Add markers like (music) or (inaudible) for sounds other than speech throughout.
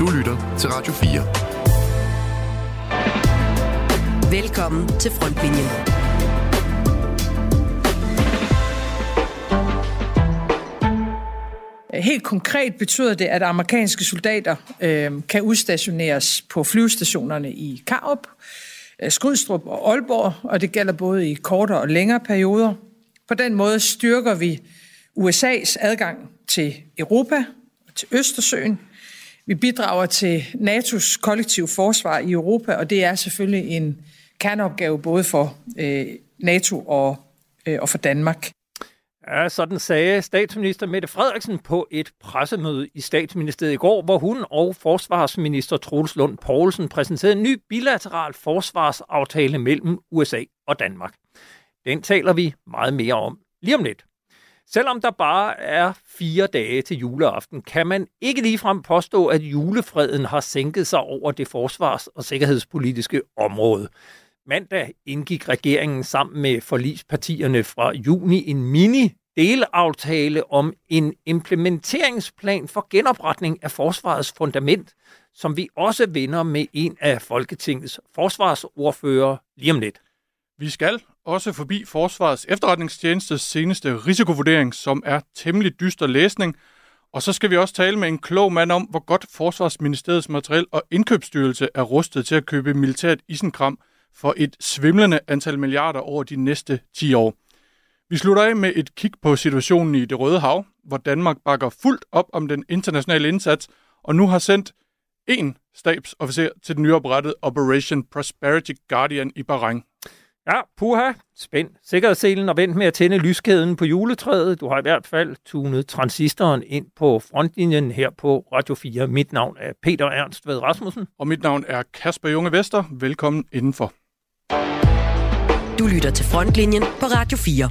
Du lytter til Radio 4. Velkommen til Frontlinjen. Helt konkret betyder det, at amerikanske soldater øh, kan udstationeres på flyvestationerne i Karup, øh, Skrydstrup og Aalborg, og det gælder både i kortere og længere perioder. På den måde styrker vi USA's adgang til Europa og til Østersøen. Vi bidrager til NATO's kollektiv forsvar i Europa, og det er selvfølgelig en kerneopgave både for øh, NATO og, øh, og for Danmark. Ja, sådan sagde statsminister Mette Frederiksen på et pressemøde i statsministeriet i går, hvor hun og forsvarsminister Troels Lund Poulsen præsenterede en ny bilateral forsvarsaftale mellem USA og Danmark. Den taler vi meget mere om lige om lidt. Selvom der bare er fire dage til juleaften, kan man ikke ligefrem påstå, at julefreden har sænket sig over det forsvars- og sikkerhedspolitiske område. Mandag indgik regeringen sammen med forlispartierne fra juni en mini delaftale om en implementeringsplan for genopretning af forsvarets fundament, som vi også vinder med en af Folketingets forsvarsordfører lige om lidt. Vi skal også forbi Forsvarets efterretningstjenestes seneste risikovurdering, som er temmelig dyster læsning. Og så skal vi også tale med en klog mand om, hvor godt Forsvarsministeriets materiel og indkøbsstyrelse er rustet til at købe militært isenkram for et svimlende antal milliarder over de næste 10 år. Vi slutter af med et kig på situationen i det Røde Hav, hvor Danmark bakker fuldt op om den internationale indsats, og nu har sendt en stabsofficer til den nyoprettede Operation Prosperity Guardian i Bahrain. Ja, puha, spænd sikkerhedsselen og vent med at tænde lyskæden på juletræet. Du har i hvert fald tunet transistoren ind på frontlinjen her på Radio 4. Mit navn er Peter Ernst Ved Rasmussen. Og mit navn er Kasper Junge Vester. Velkommen indenfor. Du lytter til Frontlinjen på Radio 4.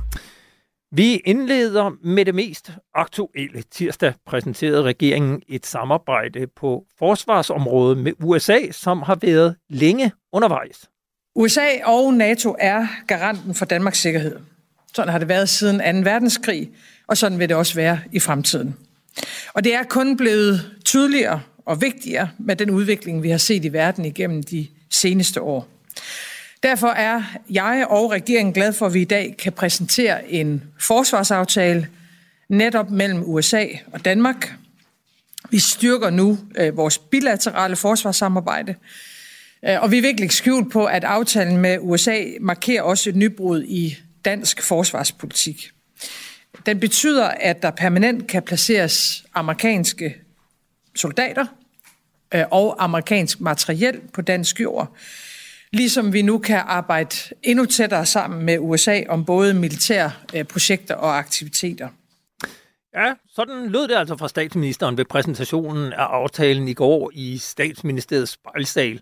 Vi indleder med det mest aktuelle. Tirsdag præsenterede regeringen et samarbejde på forsvarsområdet med USA, som har været længe undervejs. USA og NATO er garanten for Danmarks sikkerhed. Sådan har det været siden 2. verdenskrig, og sådan vil det også være i fremtiden. Og det er kun blevet tydeligere og vigtigere med den udvikling, vi har set i verden igennem de seneste år. Derfor er jeg og regeringen glad for, at vi i dag kan præsentere en forsvarsaftale netop mellem USA og Danmark. Vi styrker nu øh, vores bilaterale forsvarssamarbejde, Øh, og vi vil ikke lægge skjul på, at aftalen med USA markerer også et nybrud i dansk forsvarspolitik. Den betyder, at der permanent kan placeres amerikanske soldater øh, og amerikansk materiel på dansk jord, Ligesom vi nu kan arbejde endnu tættere sammen med USA om både militære øh, projekter og aktiviteter. Ja, sådan lød det altså fra statsministeren ved præsentationen af aftalen i går i statsministeriets spejlsal.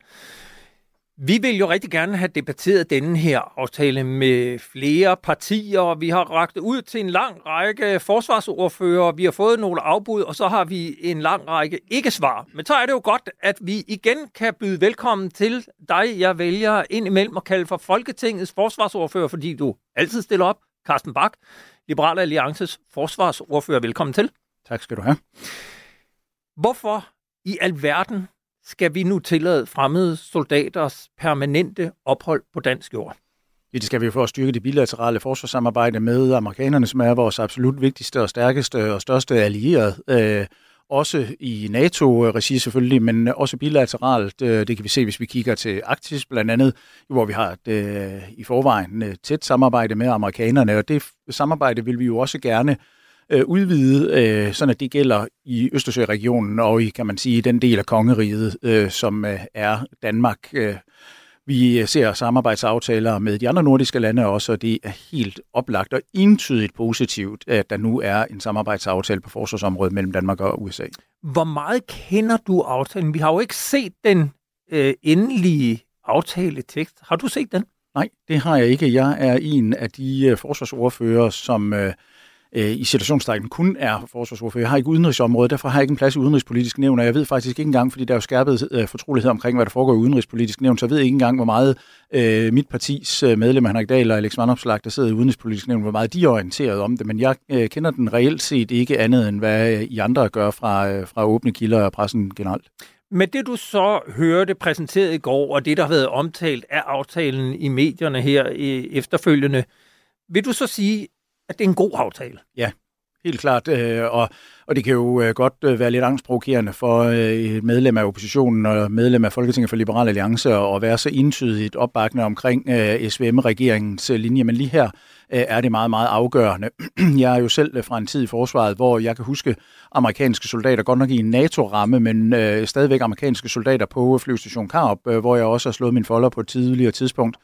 Vi vil jo rigtig gerne have debatteret denne her aftale med flere partier. Vi har ragt ud til en lang række forsvarsordfører. Vi har fået nogle afbud, og så har vi en lang række ikke-svar. Men så er det jo godt, at vi igen kan byde velkommen til dig. Jeg vælger ind imellem at kalde for Folketingets forsvarsordfører, fordi du altid stiller op. Carsten Bak, Liberale Alliances forsvarsordfører. Velkommen til. Tak skal du have. Hvorfor i alverden skal vi nu tillade fremmede soldaters permanente ophold på dansk jord? Ja, det skal vi for at styrke det bilaterale forsvarssamarbejde med amerikanerne, som er vores absolut vigtigste og stærkeste og største allierede. Øh, også i NATO-regi selvfølgelig, men også bilateralt. Øh, det kan vi se, hvis vi kigger til Arktis blandt andet, hvor vi har et, øh, i forvejen et tæt samarbejde med amerikanerne, og det samarbejde vil vi jo også gerne øh, udvide, øh, sådan at det gælder i Østersøregionen og i, kan man sige, den del af kongeriget, øh, som øh, er Danmark. Øh, vi ser samarbejdsaftaler med de andre nordiske lande også, og det er helt oplagt og entydigt positivt, at der nu er en samarbejdsaftale på forsvarsområdet mellem Danmark og USA. Hvor meget kender du aftalen? Vi har jo ikke set den øh, endelige aftaletekst. Har du set den? Nej, det har jeg ikke. Jeg er en af de øh, forsvarsordfører, som øh, øh, i situationstegnen kun er forsvarsordfører. Jeg har ikke udenrigsområdet, derfor har jeg ikke en plads i udenrigspolitisk nævn, og jeg ved faktisk ikke engang, fordi der er jo skærpet øh, fortrolighed omkring, hvad der foregår i udenrigspolitisk nævn, så jeg ved ikke engang, hvor meget øh, mit partis øh, medlem, Henrik Dahl og Alex Vandopslag, der sidder i udenrigspolitisk nævn, hvor meget de er orienteret om det, men jeg øh, kender den reelt set ikke andet, end hvad øh, I andre gør fra, øh, fra åbne kilder og pressen generelt. Men det du så hørte præsenteret i går, og det der har været omtalt af aftalen i medierne her øh, efterfølgende, vil du så sige, at det er en god aftale? Ja, helt klart. Øh, og, og det kan jo øh, godt øh, være lidt angstprovokerende for et medlem af oppositionen og medlem af Folketinget for Liberal Alliance at være så entydigt opbakkende omkring SVM-regeringens linje. Men lige her er det meget, meget afgørende. (clears throat) Jeg er jo selv fra en tid i forsvaret, hvor jeg kan huske amerikanske soldater, godt nok i en NATO-ramme, men øh, stadigvæk amerikanske soldater på flyvestation Karup, øh, hvor jeg også har slået min folder på et tidligere tidspunkt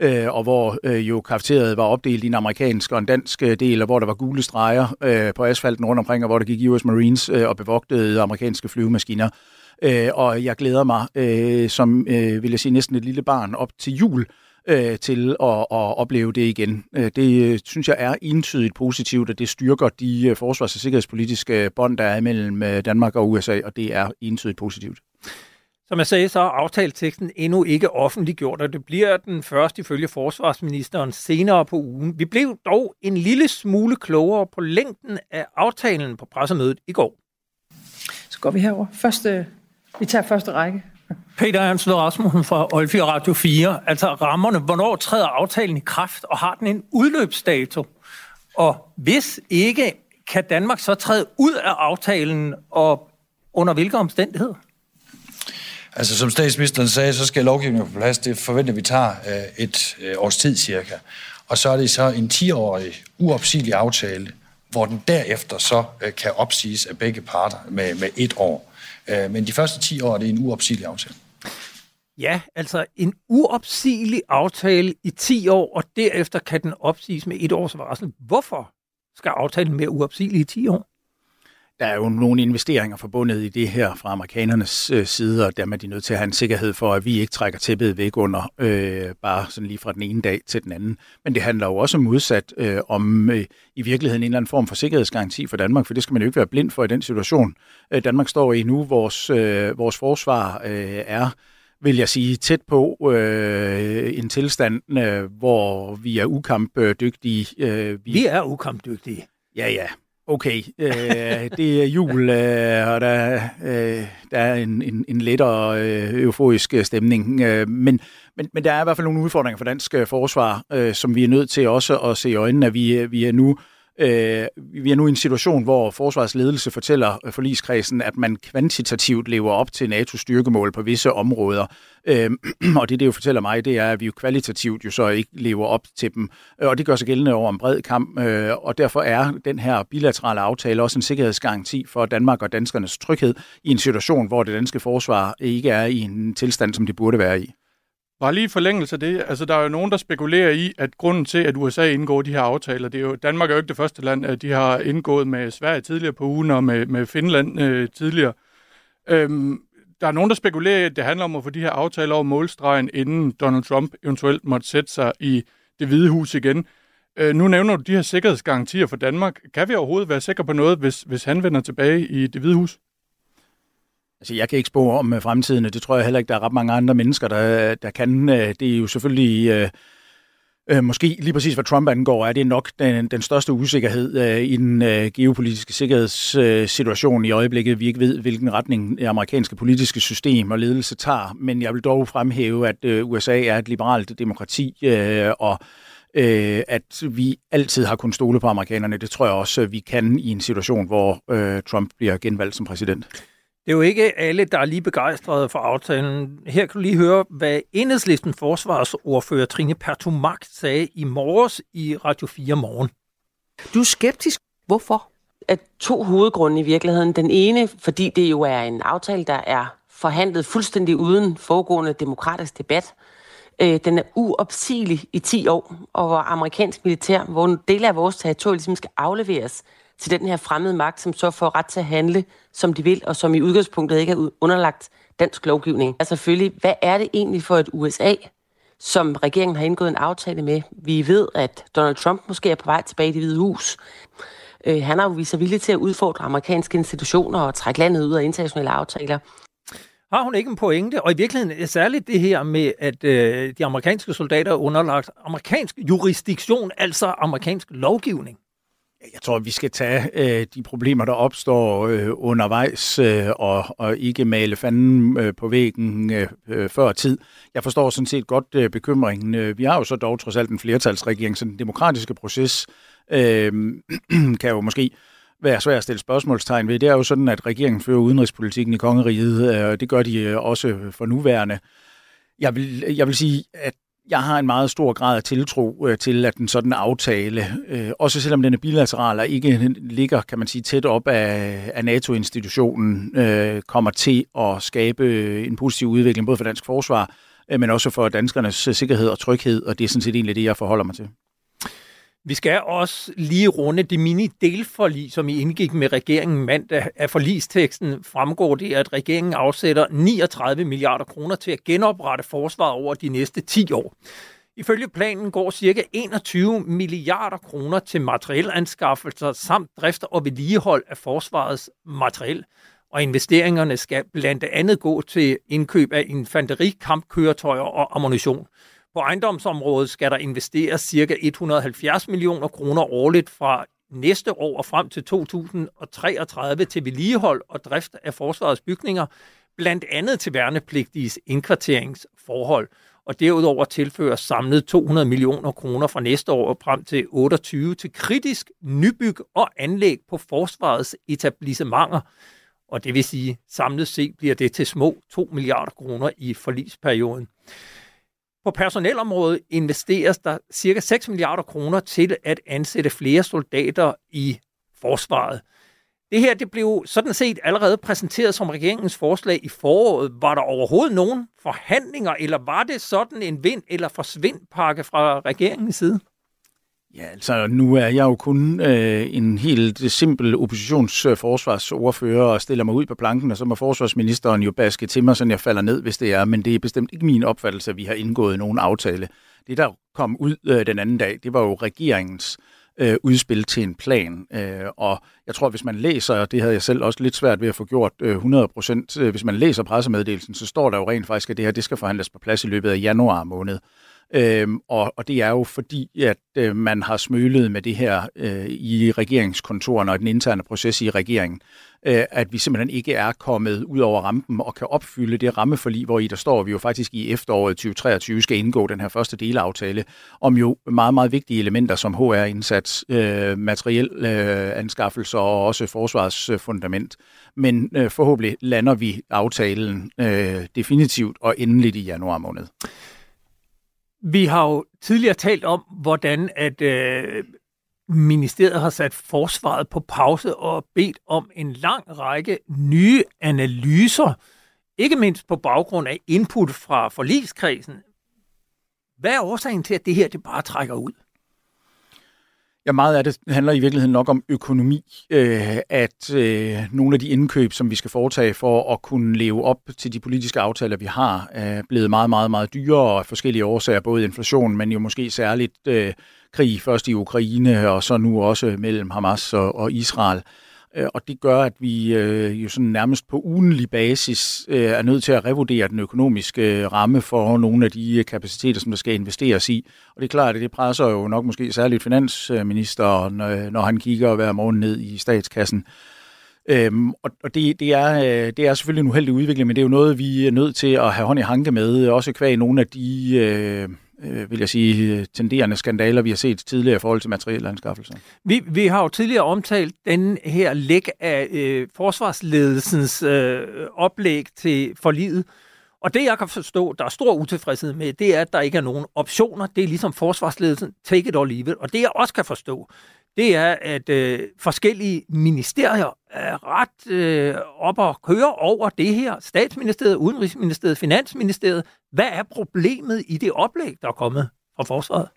øh, og hvor øh, jo kafeteriet var opdelt i en amerikansk og en dansk øh, del, og hvor der var gule streger øh, på asfalten rundt omkring, og hvor der gik US Marines øh, og bevogtede amerikanske flyvemaskiner. Øh, og jeg glæder mig, øh, som øh, vil jeg sige, næsten et lille barn op til jul, øh, til at, at opleve det igen. Øh, det øh, synes jeg er entydigt positivt, at det styrker de forsvars- og sikkerhedspolitiske bånd, der er mellem Danmark og USA, og det er entydigt positivt. Som jeg sagde, så er aftaleteksten endnu ikke offentliggjort, og det bliver den første ifølge forsvarsministeren senere på ugen. Vi blev dog en lille smule klogere på længden af aftalen på pressemødet i går. Så går vi herover. Første, vi tager første række. Peter Ernst Rasmussen fra Olfi Radio 4. Altså rammerne, hvornår træder aftalen i kraft, og har den en udløbsdato? Og hvis ikke, kan Danmark så træde ud af aftalen, og under hvilke omstændigheder? Altså som statsministeren sagde, så skal lovgivningen på plads. Det forventer vi tager øh, et øh, års tid cirka. Og så er det så en 10-årig uopsigelig aftale, hvor den derefter så øh, kan opsiges af begge parter med, med et år. Øh, men de første 10 år er det en uopsigelig aftale. Ja, altså en uopsigelig aftale i 10 år, og derefter kan den opsiges med et års varsel. Hvorfor skal aftalen være uopsigelig i 10 år? Der er jo nogle investeringer forbundet i det her fra amerikanernes øh, side, og dermed er de nødt til at have en sikkerhed for, at vi ikke trækker tæppet væk under, øh, bare sådan lige fra den ene dag til den anden. Men det handler jo også modsat øh, om øh, i virkeligheden en eller anden form for sikkerhedsgaranti for Danmark, for det skal man jo ikke være blind for i den situation. Øh, Danmark står i nu, vores, øh, vores forsvar øh, er vil jeg sige, tæt på øh, en tilstand, øh, hvor vi er ukampdygtige. Øh, vi... vi er ukampdygtige. Ja, ja. Okay, øh, det er jul, øh, og der, øh, der er en, en, en lettere øh, euforisk øh, stemning. Øh, men, men, men der er i hvert fald nogle udfordringer for dansk øh, forsvar, øh, som vi er nødt til også at se i øjnene, at vi, øh, vi er nu Øh, Øh, vi er nu i en situation, hvor forsvarsledelse fortæller øh, forligskredsen, at man kvantitativt lever op til NATO's styrkemål på visse områder. Øh, (clears throat) og det, det jo fortæller mig, det er, at vi jo kvalitativt jo så ikke lever op til dem. Øh, og det gør sig gældende over en bred kamp. Øh, og derfor er den her bilaterale aftale også en sikkerhedsgaranti for Danmark og danskernes tryghed i en situation, hvor det danske forsvar ikke er i en tilstand, som det burde være i. Bare lige forlængelse af det. Altså, der er jo nogen, der spekulerer i, at grunden til, at USA indgår de her aftaler, det er jo, Danmark er jo ikke det første land, at de har indgået med Sverige tidligere på ugen og med, med Finland øh, tidligere. Øhm, der er nogen, der spekulerer i, at det handler om at få de her aftaler over målstregen, inden Donald Trump eventuelt måtte sætte sig i det hvide hus igen. Øh, nu nævner du de her sikkerhedsgarantier for Danmark. Kan vi overhovedet være sikre på noget, hvis, hvis han vender tilbage i det hvide hus? Altså, jeg kan ikke spå om øh, fremtiden, og det tror jeg heller ikke, der er ret mange andre mennesker, der, der kan. Øh, det er jo selvfølgelig... Øh, øh, måske lige præcis hvad Trump angår, er det nok den, den største usikkerhed øh, i den øh, geopolitiske sikkerhedssituation i øjeblikket. Vi ikke ved, hvilken retning det amerikanske politiske system og ledelse tager, men jeg vil dog fremhæve, at øh, USA er et liberalt demokrati, øh, og øh, at vi altid har kunnet stole på amerikanerne. Det tror jeg også, øh, vi kan i en situation, hvor øh, Trump bliver genvalgt som præsident. Det er jo ikke alle, der er lige begejstrede for aftalen. Her kan du lige høre, hvad enhedslisten forsvarsordfører Trine Pertumak sagde i morges i Radio 4 Morgen. Du er skeptisk. Hvorfor? At to hovedgrunde i virkeligheden. Den ene, fordi det jo er en aftale, der er forhandlet fuldstændig uden foregående demokratisk debat. Øh, den er uopsigelig i 10 år, og hvor amerikansk militær, hvor en del af vores territorium ligesom skal afleveres til den her fremmede magt, som så får ret til at handle, som de vil, og som i udgangspunktet ikke er underlagt dansk lovgivning. Altså selvfølgelig, hvad er det egentlig for et USA, som regeringen har indgået en aftale med? Vi ved, at Donald Trump måske er på vej tilbage i det hvide hus. Øh, han har jo vist sig villig til at udfordre amerikanske institutioner og trække landet ud af internationale aftaler. Har hun ikke en pointe? Og i virkeligheden særligt det her med, at øh, de amerikanske soldater er underlagt amerikansk jurisdiktion, altså amerikansk lovgivning. Jeg tror, vi skal tage øh, de problemer, der opstår øh, undervejs, øh, og, og ikke male fanden øh, på væggen øh, øh før tid. Jeg forstår sådan set godt øh, bekymringen. Øh, vi har jo så dog trods alt en flertalsregering, så den demokratiske proces øh, (clears throat) kan jo måske være svært at stille spørgsmålstegn ved. Det er jo sådan, at regeringen fører udenrigspolitikken i kongeriget, øh, og det gør de øh, også for nuværende. Jeg vil, jeg vil sige, at jeg har en meget stor grad af tiltro øh, til, at den sådan aftale, øh, også selvom den er bilateral og ikke ligger, kan man sige, tæt op af, af NATO-institutionen, øh, kommer til at skabe en positiv udvikling, både for dansk forsvar, øh, men også for danskernes sikkerhed og tryghed, og det er sådan set egentlig det, jeg forholder mig til. Vi skal også lige runde det mini-delforlig, som I indgik med regeringen mandag. Af forlisteksten fremgår det, at regeringen afsætter 39 milliarder kroner til at genoprette forsvaret over de næste 10 år. Ifølge planen går ca. 21 milliarder kroner til materielanskaffelser samt drift og vedligehold af forsvarets materiel. Og investeringerne skal blandt andet gå til indkøb af infanterikampkøretøjer og ammunition. På ejendomsområdet skal der investeres ca. 170 millioner kroner årligt fra næste år og frem til 2033 til vedligehold og drift af forsvarets bygninger, blandt andet til værnepligtiges indkvarteringsforhold. Og derudover tilføres samlet 200 millioner kroner fra næste år og frem til 28 til kritisk nybyg og anlæg på forsvarets etablissementer. Og det vil sige, samlet set bliver det til små 2 milliarder kroner i forlisperioden. På personelområdet investeres der cirka 6 milliarder kroner til at ansætte flere soldater i forsvaret. Det her det blev sådan set allerede præsenteret som regeringens forslag i foråret. Var der overhovedet nogen forhandlinger, eller var det sådan en vind- eller forsvindpakke fra regeringens side? Ja, altså nu er jeg jo kun øh, en helt simpel oppositionsforsvarsordfører og stiller mig ud på planken, og så må forsvarsministeren jo baske til mig, så jeg falder ned, hvis det er. Men det er bestemt ikke min opfattelse, at vi har indgået nogen aftale. Det, der kom ud øh, den anden dag, det var jo regeringens øh, udspil til en plan. Øh, og jeg tror, hvis man læser, og det havde jeg selv også lidt svært ved at få gjort øh, 100 procent, øh, hvis man læser pressemeddelelsen, så står der jo rent faktisk, at det her det skal forhandles på plads i løbet af januar måned. Øhm, og, og det er jo fordi, at øh, man har smølet med det her øh, i regeringskontoren og den interne proces i regeringen, øh, at vi simpelthen ikke er kommet ud over rampen og kan opfylde det rammeforlig, hvor i der står, at vi jo faktisk i efteråret 2023 skal indgå den her første delaftale om jo meget, meget vigtige elementer som HR-indsats, øh, materiel øh, anskaffelser og også forsvarsfundament. Øh, Men øh, forhåbentlig lander vi aftalen øh, definitivt og endeligt i januar måned. Vi har jo tidligere talt om, hvordan at øh, ministeriet har sat forsvaret på pause og bedt om en lang række nye analyser, ikke mindst på baggrund af input fra forligskredsen. Hvad er årsagen til, at det her det bare trækker ud? Ja, meget af det handler i virkeligheden nok om økonomi, øh, at øh, nogle af de indkøb, som vi skal foretage for at kunne leve op til de politiske aftaler, vi har, er blevet meget, meget, meget dyrere af forskellige årsager, både inflation, men jo måske særligt øh, krig først i Ukraine, og så nu også mellem Hamas og, og Israel. Øh, og det gør, at vi øh, jo sådan nærmest på ugenlig basis øh, er nødt til at revurdere den økonomiske øh, ramme for nogle af de øh, kapaciteter, som der skal investeres i. Og det er klart, at det presser jo nok måske særligt finansministeren, øh, når han kigger hver morgen ned i statskassen. Øhm, og og det, det, er, øh, det er selvfølgelig en uheldig udvikling, men det er jo noget, vi er nødt til at have hånd i hanke med, også kvæg nogle af de... Øh, øh, vil jeg sige, øh, tenderende skandaler, vi har set tidligere i forhold til materielanskaffelser. Vi, vi har jo tidligere omtalt den her læg af øh, forsvarsledelsens øh, oplæg til forliget, og det, jeg kan forstå, der er stor utilfredshed med, det er, at der ikke er nogen optioner. Det er ligesom forsvarsledelsen, take it or leave it. Og det, jeg også kan forstå, det er, at øh, forskellige ministerier er ret øh, op og køre over det her. Statsministeriet, Udenrigsministeriet, Finansministeriet. Hvad er problemet i det oplæg, der er kommet fra forsvaret?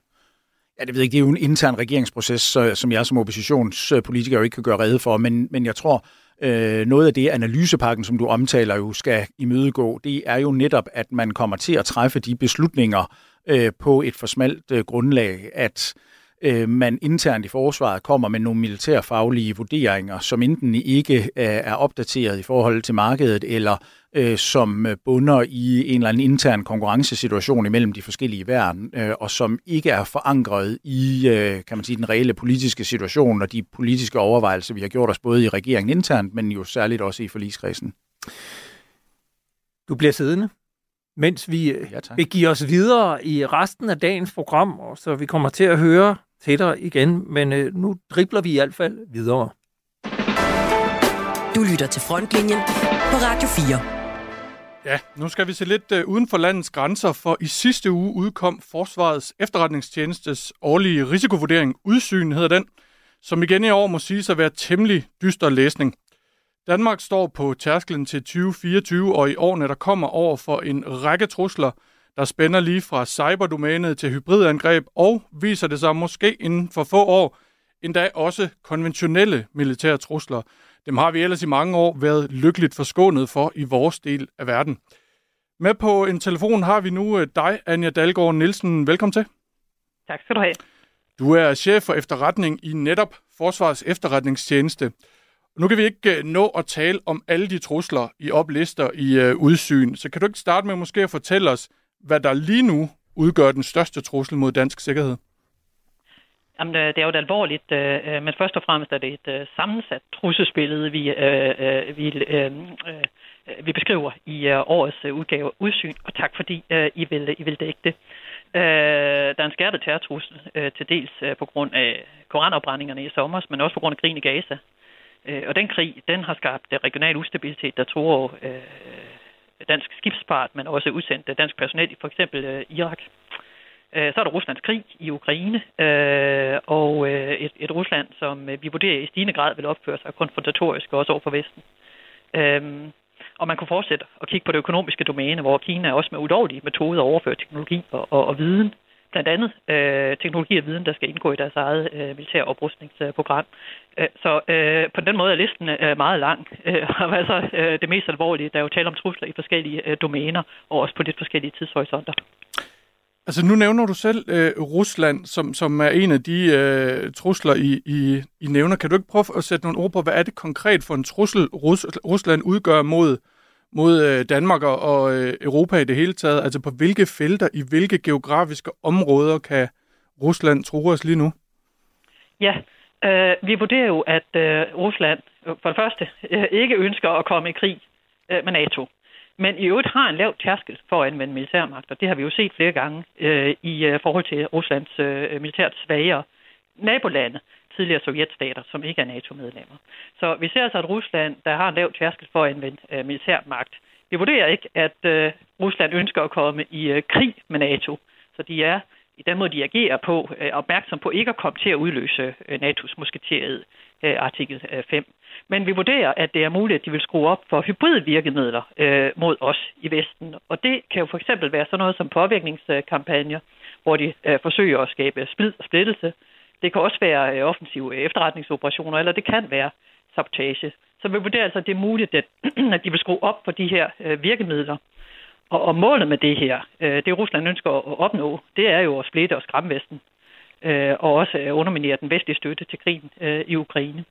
Ja, det ved jeg ikke. Det er jo en intern regeringsproces, som jeg som oppositionspolitiker jo ikke kan gøre redde for, men, men jeg tror, øh, noget af det analysepakken, som du omtaler jo skal imødegå, det er jo netop, at man kommer til at træffe de beslutninger øh, på et for smalt øh, grundlag, at øh, man internt i forsvaret kommer med nogle militærfaglige vurderinger, som enten ikke øh, er opdateret i forhold til markedet, eller øh, som bunder i en eller anden intern konkurrencesituation imellem de forskellige værn, øh, og som ikke er forankret i øh, kan man sige, den reelle politiske situation og de politiske overvejelser, vi har gjort os både i regeringen internt, men jo særligt også i forligskredsen. Du bliver siddende mens vi øh, ja, begiver os videre i resten af dagens program, og så vi kommer til at høre til dig igen, men øh, nu dribler vi i hvert fald videre. Du lytter til Frontlinjen på Radio 4. Ja, nu skal vi se lidt uh, uden for landets grænser, for i sidste uge udkom Forsvarets efterretningstjenestes årlige risikovurdering, Udsyn hedder den, som igen i år må sige at være temmelig dyster læsning. Danmark står på tærsklen til 2024, og i årene, der kommer over for en række trusler, der spænder lige fra cyberdomænet til hybridangreb, og viser det sig måske inden for få år, endda også konventionelle militære trusler. Dem har vi ellers i mange år været lykkeligt forskånet for i vores del af verden. Med på en telefon har vi nu øh, dig, Anja Dalgaard Nielsen. Velkommen til. Tak skal du have. Du er chef for efterretning i netop Forsvars efterretningstjeneste. Nu kan vi ikke øh, nå at tale om alle de trusler, I oplister i uh, udsyn, så kan du ikke starte med måske at fortælle os, hvad der lige nu udgør den største trussel mod dansk sikkerhed? Jamen, øh, det er jo et alvorligt, øh, øh, men først og fremmest er det et sammensat trusselsbillede, vi, vi, vi beskriver i årets udgave Udsyn, og tak fordi I vil, I vil dække det. Der er en skærpet terrortrussel til dels på grund af koranopbrændingerne i sommer, men også på grund af krigen i Gaza. Øh, og den krig, den har skabt regional ustabilitet, der tror øh, dansk skibsfart, men også udsendt dansk personel i for eksempel øh, Irak. Øh, så er der Ruslands krig i Ukraine, øh, og øh, et, et Rusland, som øh, vi vurderer i stigende grad vil opføre sig konfrontatorisk også over for Vesten. Øh, og man kunne fortsætte at kigge på det økonomiske domæne, hvor Kina også med ulovlige metoder overfører teknologi og, og, og viden blandt andet øh, teknologi og viden, der skal indgå i deres eget øh, militære oprustningsprogram. Øh, så øh, på den måde er listen øh, meget lang. Øh, (laughs) og altså øh, det mest alvorlige, der er jo tale om trusler i forskellige øh, domæner, og også på lidt forskellige tidshorisonter. Altså nu nævner du selv øh, Rusland, som, som er en af de øh, trusler, I, I, I nævner. Kan du ikke prøve at sætte nogle ord på, hvad er det konkret for en trussel, Rus, Rusland udgør mod mod øh, Danmark og, og øh, Europa i det hele taget? Altså på hvilke felter, i hvilke geografiske områder kan Rusland tro os lige nu? Ja, øh, vi vurderer jo, at øh, Rusland øh, for det første øh, ikke ønsker at komme i krig øh, med NATO. Men i øvrigt har en lav tærskel for at anvende militærmagt, og det har vi jo set flere gange øh, i øh, forhold til Ruslands øh, militært svagere nabolande tidligere sovjetstater, som ikke er NATO-medlemmer. Så vi ser altså, at Rusland, der har en lav tærskel for at anvende øh, militær magt, vi vurderer ikke, at uh, Rusland ønsker at komme i øh, krig med NATO. Så de er i den måde, de agerer på, uh, opmærksom på ikke at komme til at udløse NATO's musketeriet uh, artikel 5. Men vi vurderer, at det er muligt, at de vil skrue op for hybridvirkemidler øh, mod os i Vesten. Og det kan jo for eksempel være sådan noget som påvirkningskampagner, hvor de øh, forsøger at skabe splid og splittelse, det kan også være øh, offensive efterretningsoperationer, eller det kan være sabotage. Så vi vurderer altså, at det er muligt, at, (clears throat) at de vil skrue op for de her øh, virkemidler. Og, og målet med det her, øh, det Rusland ønsker at opnå, det er jo at splitte og skræmme Vesten. Øh, og også øh, underminere den vestlige støtte til krigen i Ukraine.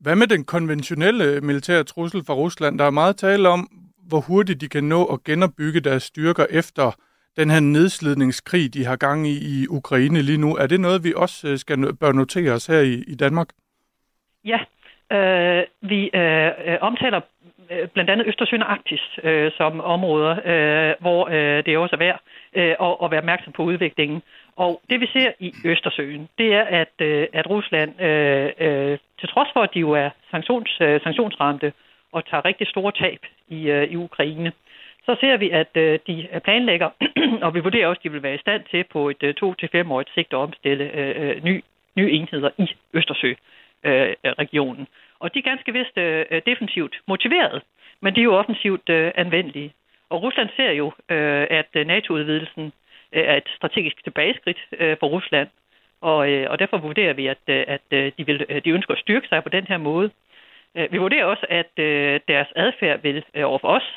Hvad med den konventionelle militære trussel fra Rusland? Der er meget tale om, hvor hurtigt de kan nå at genopbygge deres styrker efter den her nedslidningskrig, de har gang i i Ukraine lige nu. Er det noget, vi også øh, skal bør notere os her i, i Danmark? Ja, øh, vi øh, øh omtaler øh, blandt andet Østersøen og Arktis øh, som områder, øh, hvor øh, det også er værd øh, at, at være opmærksom på udviklingen. Og det vi ser i Østersøen, det er, at, øh, at Rusland, øh, øh, til trods for, at de jo er sanktions, øh, sanktionsramte og tager rigtig store tab i, øh, i Ukraine, øh, så ser vi, at øh, de øh, planlægger, (clears throat) og vi vurderer også, at de vil være i stand til på et øh, to til fem årigt sigt at omstille øh, øh, ny, nye enheder i Østersø-regionen. Øh, og de er ganske vist øh, øh, defensivt motiveret, men de er jo offensivt øh, anvendelige. Og Rusland ser jo, øh, at NATO-udvidelsen øh, er et strategisk tilbageskridt øh, for Rusland, og, øh, og derfor vurderer vi, at, øh, at de, vil, de ønsker at styrke sig på den her måde. Øh, vi vurderer også, at øh, deres adfærd vil øh, overfor os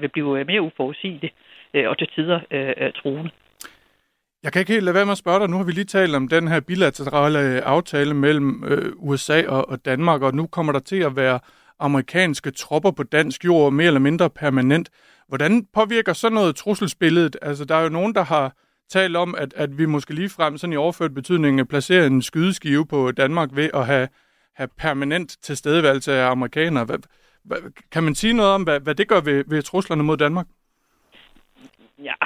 vil blive mere uforudsigelig og til tider truende. Jeg kan ikke helt lade være med at spørge dig. Nu har vi lige talt om den her bilaterale aftale mellem øh, USA og, og Danmark, og nu kommer der til at være amerikanske tropper på dansk jord mere eller mindre permanent. Hvordan påvirker så noget trusselsbilledet? Altså, der er jo nogen, der har talt om, at, at vi måske lige frem sådan i overført betydning placerer en skydeskive på Danmark ved at have, have permanent tilstedeværelse af amerikanere. Hvad, hvad, kan man sige noget om, hvad, hvad det gør ved, ved truslerne mod Danmark? Ja,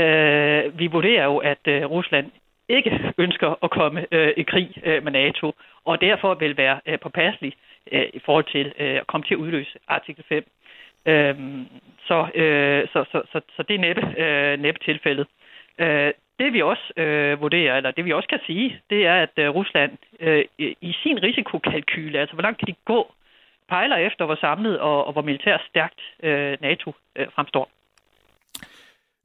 øh, vi vurderer jo, at øh, Rusland ikke ønsker at komme øh, i krig øh, med NATO, og derfor vil være øh, påpasselig øh, i forhold til øh, at komme til at udløse artikel 5. Øh, så, øh, så, så, så, så det er næppe, øh, næppe tilfældet. Øh, det vi også øh, vurderer, eller det vi også kan sige, det er, at øh, Rusland øh, i sin risikokalkyle, altså hvor langt kan de gå, pejler efter, hvor samlet og, og hvor militært stærkt øh, NATO øh, fremstår.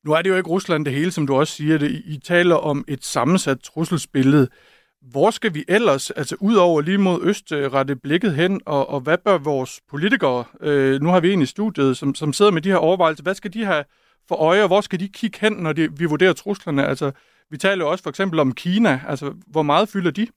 Nu er det jo ikke Rusland det hele, som du også siger det. I taler om et sammensat trusselsbillede. Hvor skal vi ellers, altså ud over lige mod øst, øh, rette blikket hen, og, og hvad bør vores politikere, øh, nu har vi en i studiet, som, som sidder med de her overvejelser, hvad skal de have for øje, og hvor skal de kigge hen, når de, vi vurderer truslerne? Altså, vi taler jo også for eksempel om Kina, altså hvor meget fylder de?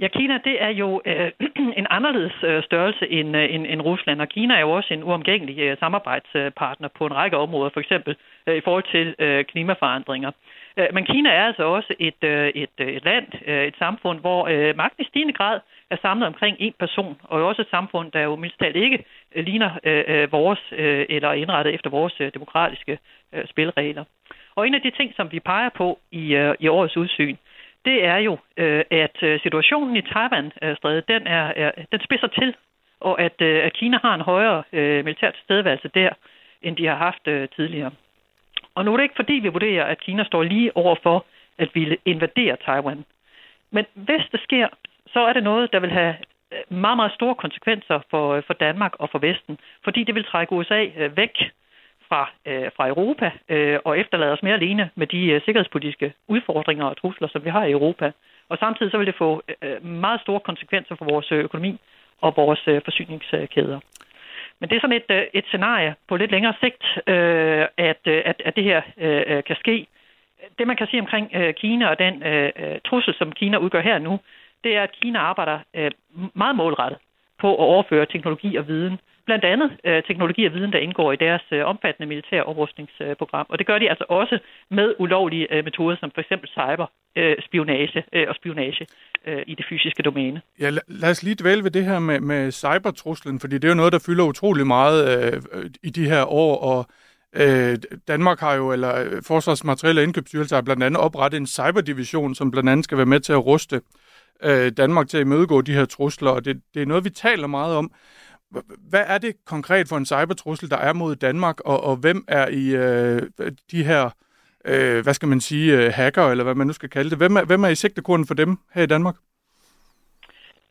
Ja, Kina det er jo øh, (clears throat) en anderledes øh, størrelse end, øh, end, end Rusland, og Kina er jo også en uomgængelig øh, samarbejdspartner på en række områder, for eksempel øh, i forhold til øh, klimaforandringer. Øh, men Kina er altså også et, øh, et, øh, et land, øh, et samfund, hvor øh, magten i stigende grad er samlet omkring en person, og også et samfund, der jo mindst ikke øh, ligner øh, øh, vores, øh, eller er indrettet efter vores øh, demokratiske øh, spilregler. Og en af de ting, som vi peger på i, øh, i årets udsyn, det er jo, øh, at øh, situationen i Taiwan-strædet, den, er, er, den spidser til, og at, øh, at Kina har en højere øh, militær tilstedeværelse der, end de har haft øh, tidligere. Og nu er det ikke fordi, vi vurderer, at Kina står lige over for at ville invadere Taiwan. Men hvis det sker, så er det noget, der vil have øh, meget, meget store konsekvenser for, øh, for Danmark og for Vesten, fordi det vil trække USA øh, væk fra, øh, fra Europa øh, og efterlade os mere alene med de øh, sikkerhedspolitiske udfordringer og trusler, som vi har i Europa. Og samtidig så vil det få øh, meget store konsekvenser for vores økonomi og vores øh, forsyningskæder. Men det er sådan et, øh, et scenarie på lidt længere sigt, øh, at, øh, at, at det her øh, kan ske. Det man kan sige omkring øh, Kina og den øh, trussel, som Kina udgør her nu, det er, at Kina arbejder øh, meget målrettet på at overføre teknologi og viden blandt andet øh, teknologi og viden, der indgår i deres øh, omfattende militære oprustningsprogram. Og det gør de altså også med ulovlige øh, metoder, som for eksempel cyberspionage øh, øh, og spionage øh, i det fysiske domæne. Ja, lad, lad os lige dvæle ved det her med, med cybertruslen, fordi det er jo noget, der fylder utrolig meget øh, øh i de her år, og øh, Danmark har jo, eller øh, Forsvarsmateriel og Indkøbsstyrelse har blandt andet oprettet en cyberdivision, som blandt andet skal være med til at ruste øh, Danmark til at imødegå de her trusler, og det, det er noget, vi taler meget om. Hvad er det konkret for en cybertrussel, der er mod Danmark, og, og hvem er i øh, de her, øh, hvad skal man sige, øh, hacker, eller hvad man nu skal kalde det? Hvem er, hvem er i sigtekornen for dem her i Danmark?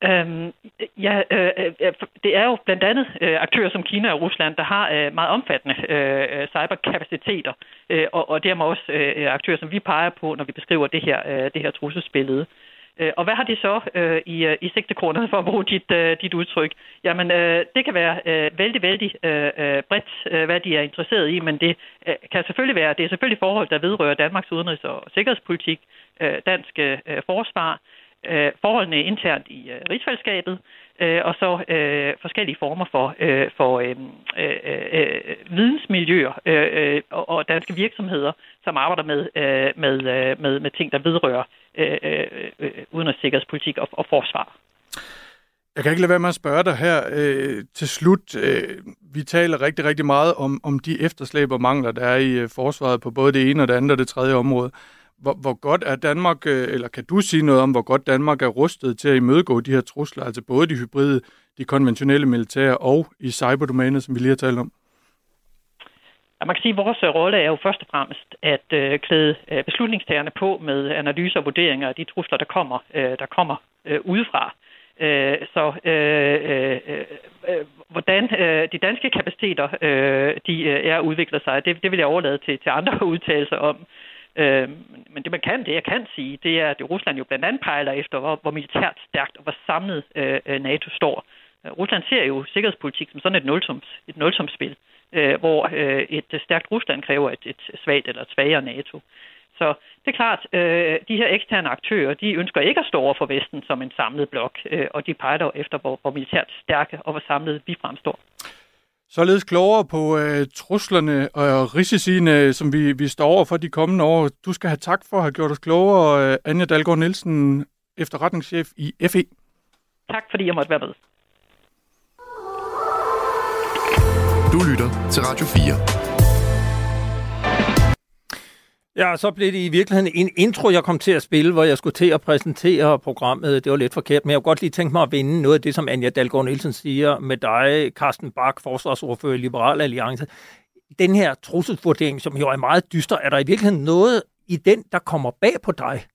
Øhm, ja, øh, øh det er jo blandt andet øh, aktører som Kina og Rusland, der har øh, meget omfattende øh, cyberkapaciteter, øh, og, og dermed også øh, aktører, som vi peger på, når vi beskriver det her, øh, det her trusselsbillede. Øh, Øh, og hvad har de så øh, i, øh, i sigtekornet, for at bruge dit, øh, dit udtryk? Jamen, øh, det kan være øh, vældig, vældig øh, øh, bredt, øh, hvad de er interesseret i, men det øh, kan selvfølgelig være, det er selvfølgelig forhold, der vedrører Danmarks udenrigs- og sikkerhedspolitik, øh, dansk øh, forsvar, øh, forholdene internt i øh, rigsfællesskabet, øh, og så øh, forskellige former for, øh, for øh, øh, øh, vidensmiljøer øh, øh, og, og danske virksomheder, som arbejder med, øh, med, øh, med, med ting, der vedrører øh, øh, øh udenrigssikkerhedspolitik og, og forsvar. Jeg kan ikke lade være med at spørge dig her øh, til slut. Øh, vi taler rigtig, rigtig meget om, om de efterslæb og mangler, der er i øh, forsvaret på både det ene og det andet og det tredje område. Hvor, hvor godt er Danmark, øh, eller kan du sige noget om, hvor godt Danmark er rustet til at imødegå de her trusler, altså både de hybride, de konventionelle militære og i cyberdomænet, som vi lige har talt om? Man kan sige, at vores øh, rolle er jo først og fremmest at øh, klæde øh, beslutningstagerne på med analyser og vurderinger af de trusler, der kommer, øh, der kommer øh, udefra. Øh, så øh, øh, øh, hvordan øh, de danske kapaciteter øh, de øh, er udvikler sig, det, det vil jeg overlade til, til andre (laughs) udtalelser om. Øh, men det man kan, det jeg kan sige, det er, at Rusland jo blandt andet pejler efter, hvor, hvor militært stærkt og hvor samlet øh, øh NATO står. Rusland ser jo sikkerhedspolitik som sådan et nulsums, et nulsumsspil, øh, hvor øh, et stærkt Rusland kræver et, et svagt eller et svagere NATO. Så det er klart, øh, de her eksterne aktører, de ønsker ikke at stå over for Vesten som en samlet blok, øh, og de peger dog efter, hvor, hvor militært stærke og hvor samlet vi fremstår. Således klogere på øh, truslerne og risiciene, som vi, vi står over for de kommende år. Du skal have tak for at have gjort os klogere, øh, Anja Dalgaard Nielsen, efterretningschef i FE. Tak fordi jeg måtte være med. Du lytter til Radio 4. Ja, så blev det i virkeligheden en intro, jeg kom til at spille, hvor jeg skulle til at præsentere programmet. Det var lidt forkert, men jeg kunne godt lige tænke mig at vinde noget af det, som Anja Dalgaard Nielsen siger med dig, Carsten Bak, forsvarsordfører i Liberal Alliance. Den her trusselsvurdering, som jo er meget dyster, er der i virkeligheden noget i den, der kommer bag på dig?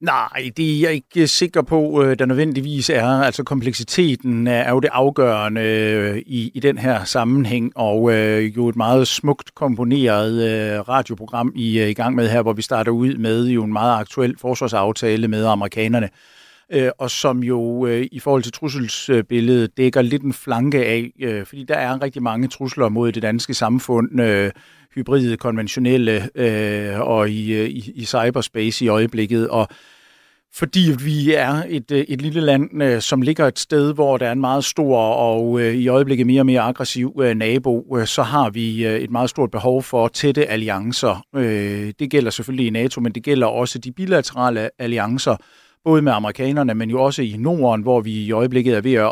Nej, det er jeg ikke sikker på, øh, der nødvendigvis er. Altså kompleksiteten er jo det afgørende øh, i, i den her sammenhæng, og øh, jo et meget smukt komponeret øh, radioprogram, I er i gang med her, hvor vi starter ud med jo en meget aktuel forsvarsaftale med amerikanerne, øh, og som jo øh, i forhold til trusselsbilledet dækker lidt en flanke af, øh, fordi der er rigtig mange trusler mod det danske samfund, øh, hybride, konventionelle øh, og i, øh, i, i cyberspace i øjeblikket. Og fordi vi er et, øh, et lille land, øh, som ligger et sted, hvor der er en meget stor og øh, i øjeblikket mere og mere aggressiv nabo, så har vi et meget stort behov for tætte alliancer. Det gælder selvfølgelig i NATO, men det gælder også de bilaterale alliancer, både med amerikanerne, men jo også i Norden, hvor vi i øjeblikket er ved at,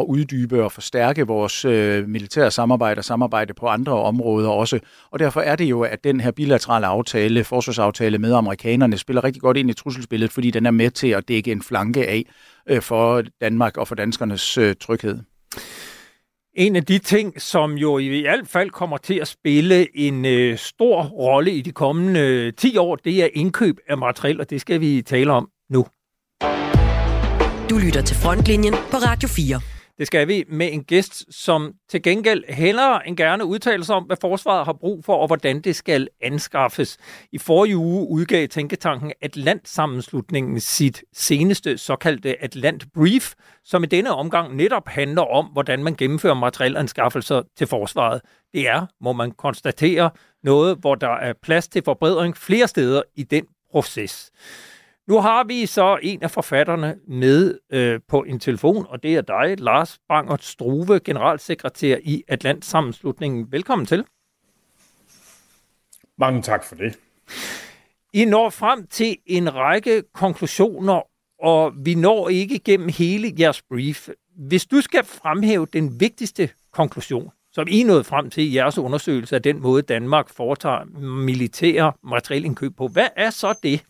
at uddybe og forstærke vores øh, militære samarbejde og samarbejde på andre områder også. Og derfor er det jo, at den her bilaterale aftale, forsvarsaftale med amerikanerne, spiller rigtig godt ind i trusselsbilledet, fordi den er med til at dække en flanke af øh, for Danmark og for danskernes øh, tryghed. En af de ting, som jo i hvert fald kommer til at spille en øh, stor rolle i de kommende øh, 10 år, det er indkøb af materiel, og det skal vi tale om nu. Du lytter til Frontlinjen på Radio 4. Det skal vi med en gæst, som til gengæld hellere end gerne udtaler sig om, hvad forsvaret har brug for, og hvordan det skal anskaffes. I forrige uge udgav Tænketanken Atlant-sammenslutningen sit seneste såkaldte Atlant Brief, som i denne omgang netop handler om, hvordan man gennemfører materielanskaffelser til forsvaret. Det er, må man konstatere, noget, hvor der er plads til forbedring flere steder i den proces. Nu har vi så en af forfatterne med øh, på en telefon, og det er dig, Lars Bangert Struve, generalsekretær i Atlant Sammenslutningen. Velkommen til. Mange tak for det. I når frem til en række konklusioner, og vi når ikke igennem hele jeres brief. Hvis du skal fremhæve den vigtigste konklusion, som I nåede frem til i jeres undersøgelse af den måde, Danmark foretager militære materielindkøb på, hvad er så det?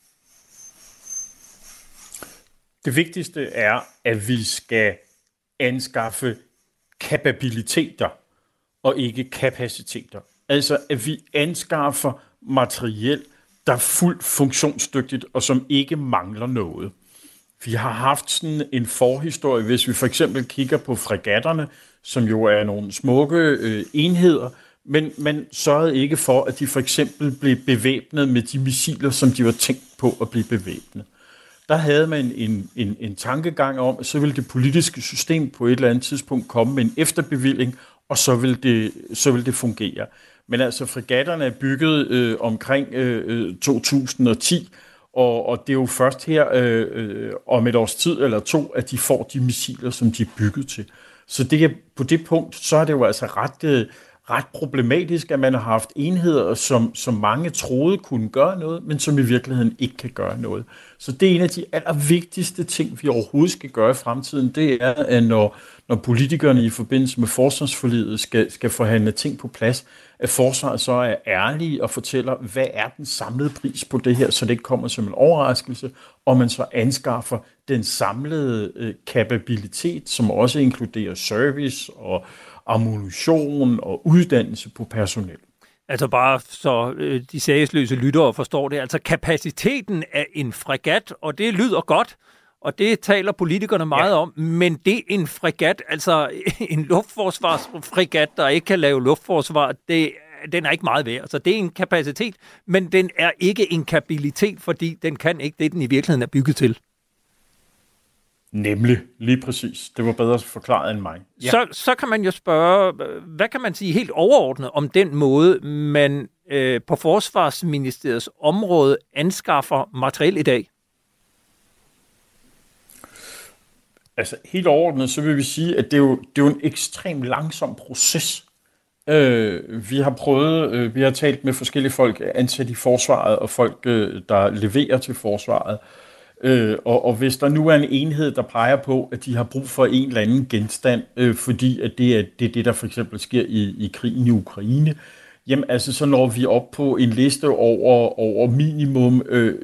Det vigtigste er, at vi skal anskaffe kapabiliteter og ikke kapaciteter. Altså, at vi anskaffer materiel, der er fuldt funktionsdygtigt og som ikke mangler noget. Vi har haft sådan en forhistorie, hvis vi for eksempel kigger på fregatterne, som jo er nogle smukke øh, enheder, men man sørgede ikke for, at de for eksempel blev bevæbnet med de missiler, som de var tænkt på at blive bevæbnet der havde man en, en, en tankegang om, at så ville det politiske system på et eller andet tidspunkt komme med en efterbevilling, og så vil det, så vil det fungere. Men altså, fregatterne er bygget øh, omkring øh, øh 2010, og, og det er jo først her øh, øh, om et års tid eller to, at de får de missiler, som de er bygget til. Så det, på det punkt, så er det jo altså ret, øh, ret problematisk, at man har haft enheder, som, som mange troede kunne gøre noget, men som i virkeligheden ikke kan gøre noget. Så det er en af de allervigtigste ting, vi overhovedet skal gøre i fremtiden, det er, at når, når politikerne i forbindelse med forsvarsforlidet skal, skal forhandle ting på plads, at forsvaret så er ærlige og fortæller, hvad er den samlede pris på det her, så det ikke kommer som en overraskelse, og man så anskaffer den samlede øh, kapabilitet, som også inkluderer service og ammunition og uddannelse på personel. Altså bare så øh, de sagsløse lyttere forstår det. Altså kapaciteten af en fregat, og det lyder godt, og det taler politikerne meget ja. om, men det er en fregat, altså (laughs) en luftforsvarsfregat, der ikke kan lave luftforsvar, det, den er ikke meget værd. Altså det er en kapacitet, men den er ikke en kapabilitet, fordi den kan ikke det, den i virkeligheden er bygget til. Nemlig, lige præcis. Det var bedre forklaret end mig. Ja. Så, så kan man jo spørge, hvad kan man sige helt overordnet om den måde, man øh, på Forsvarsministeriets område anskaffer materiel i dag? Altså helt overordnet, så vil vi sige, at det er jo, det er jo en ekstremt langsom proces. Øh, vi har prøvet, øh, vi har talt med forskellige folk ansat i forsvaret, og folk, øh, der leverer til forsvaret. Øh, Øh, og, og hvis der nu er en enhed, der peger på, at de har brug for en eller anden genstand, øh, fordi at det, er, det er det, der for eksempel sker i, i krigen i Ukraine, jamen altså så når vi op på en liste over, over minimum øh,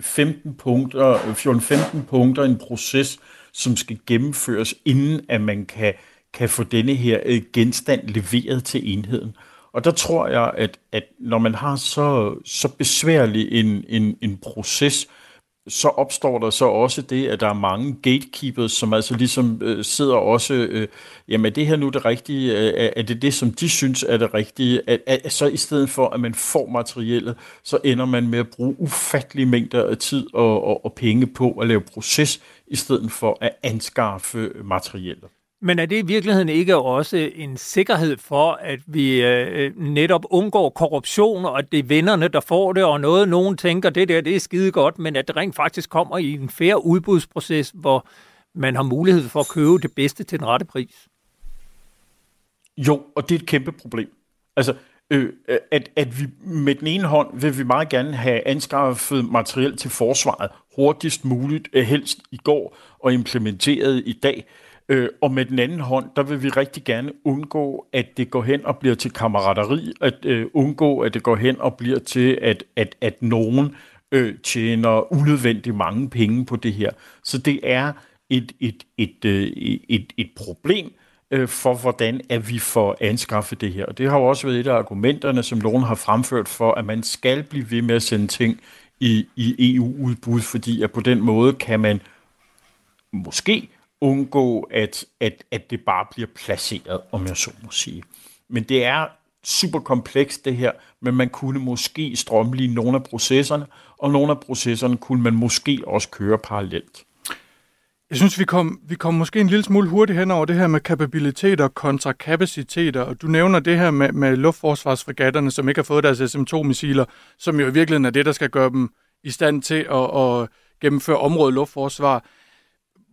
15 punkter, 14-15 punkter, en proces, som skal gennemføres, inden at man kan, kan få denne her øh, genstand leveret til enheden. Og der tror jeg, at, at når man har så, så besværlig en, en, en proces, så opstår der så også det, at der er mange gatekeepers, som altså ligesom øh, sidder også, øh, jamen er det her nu det rigtige, øh, er det det, som de synes er det rigtige, at, at, så i stedet for, at man får materialet, så ender man med at bruge ufattelige mængder af tid og, og, og penge på at lave proces, i stedet for at anskaffe materialet. Men er det i virkeligheden ikke også en sikkerhed for, at vi øh, netop undgår korruption, og at det er vennerne, der får det, og noget, nogen tænker, det der, det er skide godt, men at det rent faktisk kommer i en færre udbudsproces, hvor man har mulighed for at købe det bedste til den rette pris? Jo, og det er et kæmpe problem. Altså, øh, at, at vi med den ene hånd vil vi meget gerne have anskaffet materiel til forsvaret hurtigst muligt, øh, helst i går, og implementeret i dag. Øh, og med den anden hånd, der vil vi rigtig gerne undgå, at det går hen og bliver til kammerateri, at øh, undgå, at det går hen og bliver til, at, at, at nogen øh, tjener unødvendigt mange penge på det her. Så det er et, et, et, øh, et, et, et problem øh, for, hvordan at vi får anskaffet det her. Og det har jo også været et af argumenterne, som nogen har fremført for, at man skal blive ved med at sende ting i, i EU-udbud, fordi at på den måde kan man måske undgå, at, at, at det bare bliver placeret, om jeg så må sige. Men det er super komplekst det her, men man kunne måske strømlige nogle af processerne, og nogle af processerne kunne man måske også køre parallelt. Jeg synes, vi kom, vi kom måske en lille smule hurtigt hen over det her med kapabiliteter kontra kapaciteter, og du nævner det her med, med luftforsvarsfregatterne, som ikke har fået deres SM-2-missiler, som jo i virkeligheden er det, der skal gøre dem i stand til at, at gennemføre området luftforsvar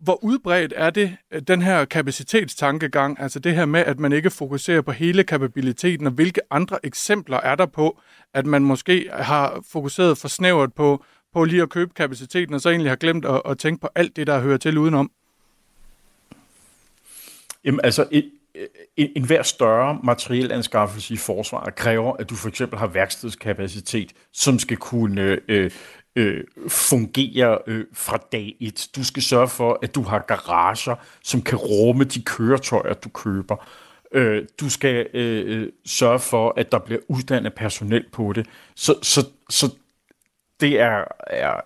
hvor udbredt er det, øh, den her kapacitetstankegang, altså det her med, at man ikke fokuserer på hele kapabiliteten, og hvilke andre eksempler er der på, at man måske har fokuseret for snævert på, på lige at købe kapaciteten, og så egentlig har glemt at, at tænke på alt det, der hører til udenom? Jamen altså, øh, en, en, en hver større materielanskaffelse i forsvaret kræver, at du for eksempel har værkstedskapacitet, som skal kunne øh, øh, fungerer øh, fra dag et. Du skal sørge for, at du har garager, som kan rumme de køretøjer, du køber. Øh, du skal øh, øh, sørge for, at der bliver uddannet personel på det. Så, så, så det er, er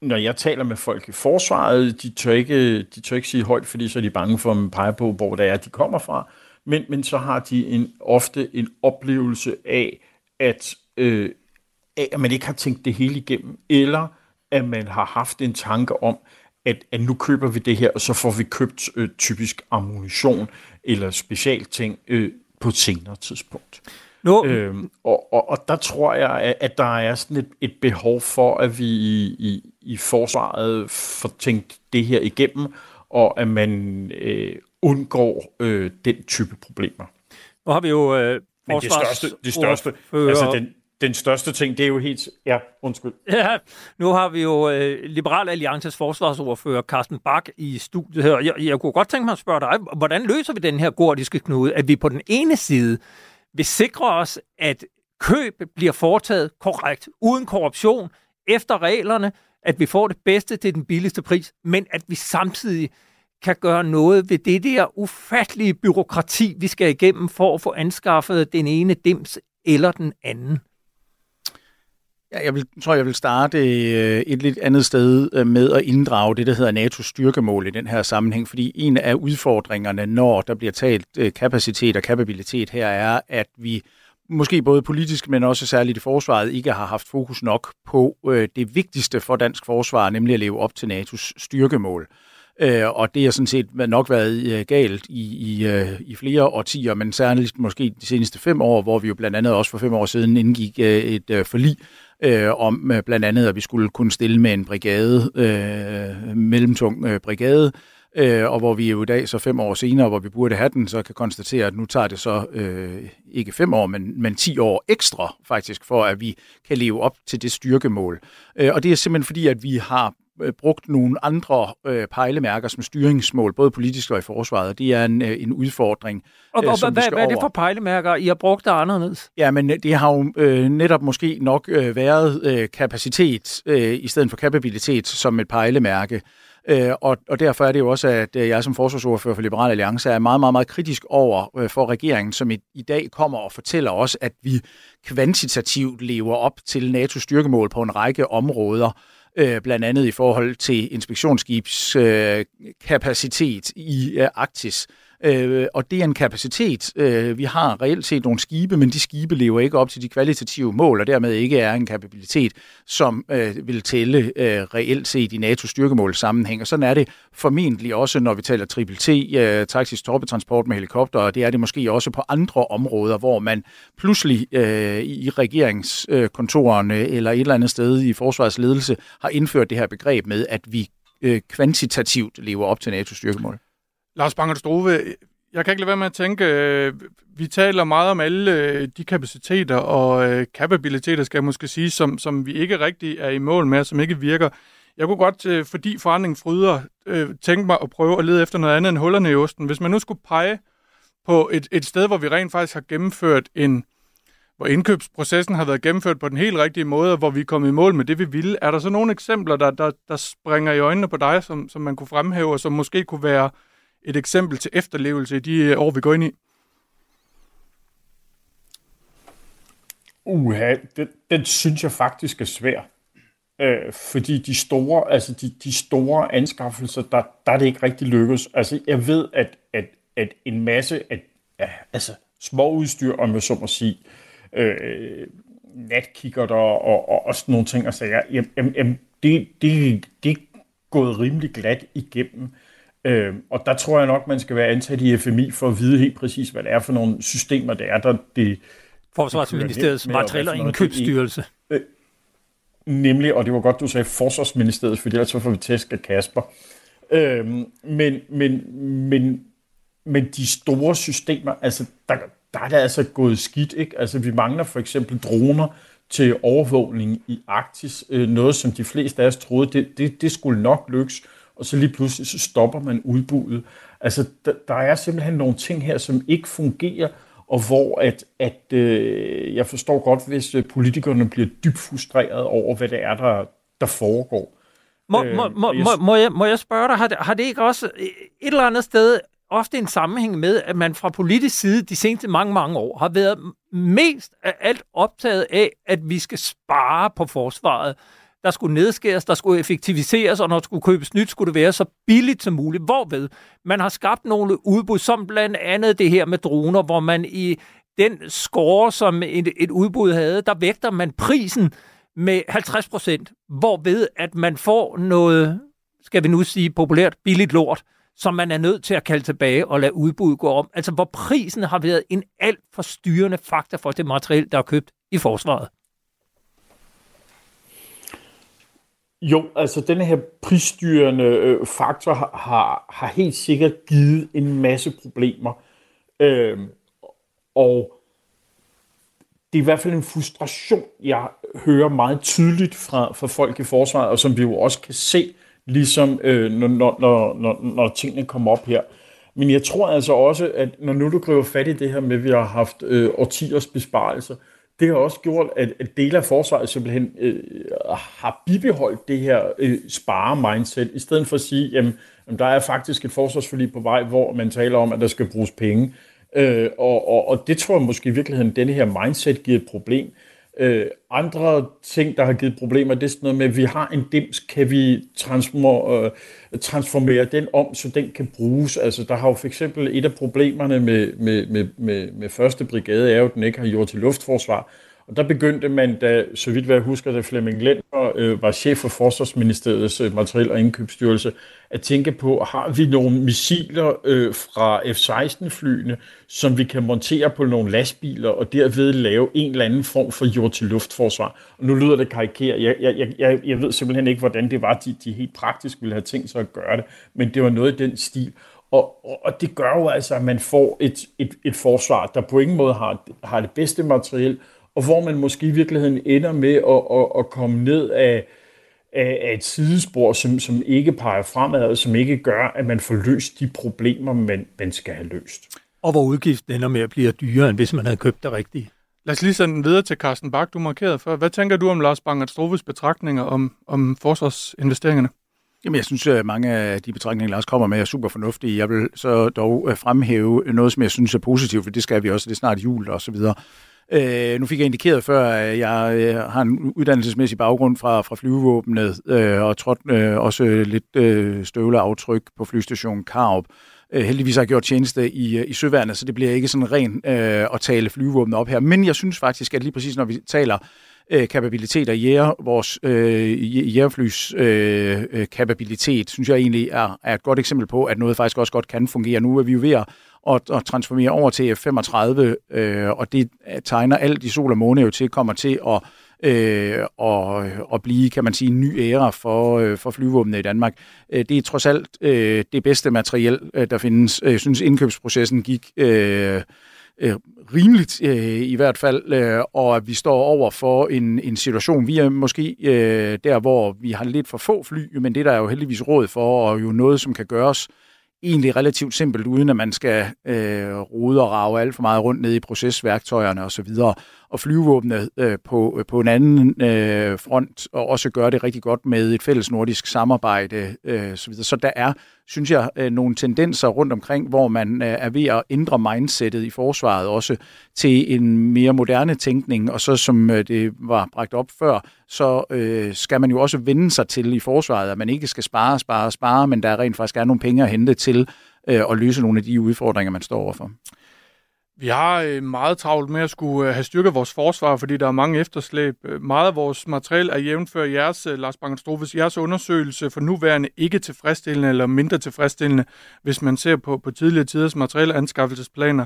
når jeg taler med folk i forsvaret, de tør ikke, de tør ikke sige højt, fordi så er de bange for at pege på, hvor det er, de kommer fra. Men, men så har de en, ofte en oplevelse af, at øh, af, at man ikke har tænkt det hele igennem, eller at man har haft en tanke om, at, at nu køber vi det her, og så får vi købt øh, typisk ammunition eller specialting øh, på et senere tidspunkt. No. Øhm, og, og, og der tror jeg, at, at der er sådan et, et behov for, at vi i, i, i forsvaret får tænkt det her igennem, og at man øh, undgår øh, den type problemer. Nu har vi jo øh, Men det største, det største altså den, den største ting, det er jo helt... Ja, undskyld. (laughs) Ja, nu har vi jo øh, Liberal Alliances forsvarsordfører Carsten Bak i studiet her. Jeg, jeg kunne godt tænke mig at spørge dig, hvordan løser vi den her gordiske knude, at vi på den ene side vil sikre os, at køb bliver foretaget korrekt, uden korruption, efter reglerne, at vi får det bedste til den billigste pris, men at vi samtidig kan gøre noget ved det der ufattelige byråkrati, vi skal igennem for at få anskaffet den ene dims eller den anden. Ja, jeg vil, tror, jeg vil starte øh, et lidt andet sted øh, med at inddrage det, der hedder NATO's styrkemål i den her sammenhæng, fordi en af udfordringerne, når der bliver talt øh, kapacitet og kapabilitet her, er, at vi måske både politisk, men også særligt i forsvaret, ikke har haft fokus nok på det vigtigste for dansk forsvar, nemlig at leve op til NATO's styrkemål. Øh, Øh, og det har sådan set nok været øh, galt i, i, øh, i flere årtier, men særligt måske de seneste fem år, hvor vi jo blandt andet også for fem år siden indgik et forlig øh, om blandt andet, at vi skulle kunne stille med en brigade, øh, mellemtung øh, brigade, øh, og hvor vi jo i dag, så fem år senere, hvor vi burde have den, så kan konstatere, at nu tager det så øh, ikke fem år, men, men ti år ekstra faktisk, for at vi kan leve op til det styrkemål. Øh, og det er simpelthen fordi, at vi har brugt nogle andre øh, pejlemærker som styringsmål, både politisk og i forsvaret, det er en, øh, en udfordring. Og, øh, og hvad, hvad er det for pejlemærker, I har brugt der anderledes? Ja, men det har jo øh, netop måske nok øh, været øh, kapacitet øh, i stedet for kapabilitet som et pejlemærke. Øh, og, og derfor er det jo også, at øh, jeg som forsvarsordfører for Liberal Alliance er meget, meget, meget kritisk over øh, for regeringen, som i, i dag kommer og fortæller os, at vi kvantitativt lever op til NATO's styrkemål på en række områder, øh, blandt andet i forhold til inspektionsskibs øh, kapacitet i øh, Arktis. Øh, og det er en kapacitet. Øh, vi har reelt set nogle skibe, men de skibe lever ikke op til de kvalitative mål, og dermed ikke er en kapabilitet, som øh, vil tælle øh, reelt set i NATO styrkemål sammenhæng. Og sådan er det formentlig også, når vi taler triple T, øh, taktisk torpetransport med helikopter, og det er det måske også på andre områder, hvor man pludselig øh, i regeringskontorerne øh, eller et eller andet sted i forsvarets ledelse har indført det her begreb med, at vi øh, kvantitativt lever op til NATO styrkemål. Lars Banger Strove, jeg kan ikke lade være med at tænke, øh, vi taler meget om alle øh, de kapaciteter og øh, kapabiliteter, skal jeg måske sige, som, som vi ikke rigtig er i mål med, som ikke virker. Jeg kunne godt, fordi forandringen fryder, tænke mig at prøve at lede efter noget andet end hullerne i osten. Hvis man nu skulle pege på et, et sted, hvor vi rent faktisk har gennemført en, hvor indkøbsprocessen har været gennemført på den helt rigtige måde, og hvor vi er kommet i mål med det, vi ville. Er der så nogle eksempler, der, der, der springer i øjnene på dig, som, som man kunne fremhæve, og som måske kunne være et eksempel til efterlevelse i de øh, år, vi går ind i? Uha, den, den synes jeg faktisk er svær. Øh, fordi de store, altså de, de store anskaffelser, der, der er det ikke rigtig lykkes. Altså jeg ved, at, at, at en masse at, ja, altså, små udstyr, om jeg så må sige, øh, natkikker der og, og, og sådan nogle ting, og så jeg, jamen, jamen, det, det, det er gået rimelig glat igennem. Øh, og der tror jeg nok, man skal være ansat i FMI for at vide helt præcis, hvad det er for nogle systemer, det er, der det... Forsvarsministeriets materiel- og indkøbsstyrelse. Øh, nemlig, og det var godt, du sagde Forsvarsministeriet, for ellers får vi tæsk af Kasper. Øh, men, men, men, men de store systemer, altså, der, der er det altså gået skidt, ikke? Altså, vi mangler for eksempel droner til overvågning i Arktis, øh, noget som de fleste af os troede, det, det, det skulle nok lykkes og så lige pludselig så stopper man udbuddet. Altså, der, der er simpelthen nogle ting her, som ikke fungerer, og hvor at, at øh, jeg forstår godt, hvis øh, politikerne bliver dybt frustreret over, hvad det er, der, der foregår. Må, øh, må, må, jeg... må, må, jeg, må jeg spørge dig, har det, har det ikke også et eller andet sted ofte en sammenhæng med, at man fra politisk side de seneste mange, mange år har været mest af alt optaget af, at vi skal spare på forsvaret der skulle nedskæres, der skulle effektiviseres, og når der skulle købes nyt, skulle det være så billigt som muligt. Hvorved man har skabt nogle udbud, som blandt andet det her med droner, hvor man i den score, som et, et udbud havde, der vægter man prisen med 50 procent, hvorved at man får noget, skal vi nu sige populært, billigt lort, som man er nødt til at kalde tilbage og lade udbuddet gå om. Altså hvor prisen har været en alt for styrende faktor for det materiel, der er købt i forsvaret. Jo, altså den her prisstyrende øh, faktor har, har, har helt sikkert givet en masse problemer. Øh, og det er i hvert fald en frustration, jeg hører meget tydeligt fra, fra folk i forsvaret, og som vi jo også kan se, ligesom øh, når, når, når, når tingene kommer op her. Men jeg tror altså også, at når nu du griber fat i det her med, at vi har haft øh, årtiers besparelser, øh, det har også gjort, at, at dele af forsvaret simpelthen øh, har bibeholdt det her øh, spare-mindset, i stedet for at sige, jamen, jamen der er faktisk et forsvarsforlig på vej, hvor man taler om, at der skal bruges penge. Øh, og, og, og det tror jeg måske i virkeligheden, at denne her mindset giver et problem. Øh, andre ting, der har givet problemer, det er sådan noget med, at vi har en dims, kan vi transformere, øh, transformere den om, så den kan bruges. Altså, der har jo for eksempel et af problemerne med, med, med, med, med første brigade, er jo, at den ikke har gjort til luftforsvar. Og der begyndte man, da, så vidt jeg husker, da Flemming Lenner øh, var chef for Forsvarsministeriets øh, materiel- og indkøbsstyrelse, at tænke på, har vi nogle missiler øh, fra F-16-flyene, som vi kan montere på nogle lastbiler, og derved lave en eller anden form for jord-til-luftforsvar. Og nu lyder det karikeret. Jeg, jeg, jeg, jeg ved simpelthen ikke, hvordan det var, de, de helt praktisk ville have tænkt sig at gøre det, men det var noget i den stil. Og, og, og det gør jo altså, at man får et, et, et forsvar, der på ingen måde har, har det bedste materiel, og hvor man måske i virkeligheden ender med at, at, at komme ned af, af et sidespor, som, som ikke peger fremad, og som ikke gør, at man får løst de problemer, man, man skal have løst. Og hvor udgiften ender med at blive dyrere, end hvis man havde købt det rigtige. Lad os lige sende den videre til Carsten Bak, du markerede før. Hvad tænker du om Lars Bangert Stroves betragtninger om, om forsvarsinvesteringerne? Jamen, jeg synes, at mange af de betragtninger, Lars kommer med, er super fornuftige. Jeg vil så dog øh, fremhæve noget, som jeg synes er positivt, for det skal vi også, det er snart jul og så videre. Øh, nu fik jeg indikeret før, at jeg øh, har en uddannelsesmæssig baggrund fra, fra flyvevåbnet, øh, og trådt øh, også lidt øh, støvleaftryk på flystationen Karup. Øh, heldigvis har jeg gjort tjeneste i, øh, i søværnet, så det bliver ikke sådan ren øh, at tale flyvevåbnet op her. Men jeg synes faktisk, at lige præcis når vi taler øh, kapabiliteter, jæger, vores øh, jægerflys øh, øh, kapabilitet, synes jeg egentlig er, er et godt eksempel på, at noget faktisk også godt kan fungere. Nu er vi jo ved at, at, at transformere over til F-35, øh, og det tegner alt i sol og måne jo til, kommer til at øh, og, og blive, kan man sige, en ny æra for, øh, for flyvåbnet i Danmark. Øh, det er trods alt øh, det bedste materiel, øh, der findes. Jeg synes, indkøbsprocessen gik øh, øh, rimeligt øh, i hvert fald, øh, og at vi står over for en, en situation, vi er måske øh, der, hvor vi har lidt for få fly, men det der er jo heldigvis råd for, og jo noget, som kan gøres egentlig relativt simpelt, uden at man skal øh, rode og rave alt for meget rundt ned i procesværktøjerne osv og flyvevåbnet øh, på, øh, på en anden øh, front, og også gøre det rigtig godt med et fælles nordisk samarbejde. Øh, så, videre. så der er, synes jeg, øh, nogle tendenser rundt omkring, hvor man øh, er ved at ændre mindsetet i forsvaret også til en mere moderne tænkning, og så som øh, det var bragt op før, så øh, skal man jo også vende sig til i forsvaret, at man ikke skal spare, spare, spare, men der rent faktisk er nogle penge at hente til øh, at løse nogle af de udfordringer, man står overfor. Vi har øh, meget travlt med at skulle øh, have styrket vores forsvar, fordi der er mange efterslæb. Øh, meget af vores materiel er jævnfør jeres, Lars Bangenstrofes, jeres undersøgelse for nuværende ikke tilfredsstillende eller mindre tilfredsstillende, hvis man ser på, på tidligere tiders materielle anskaffelsesplaner.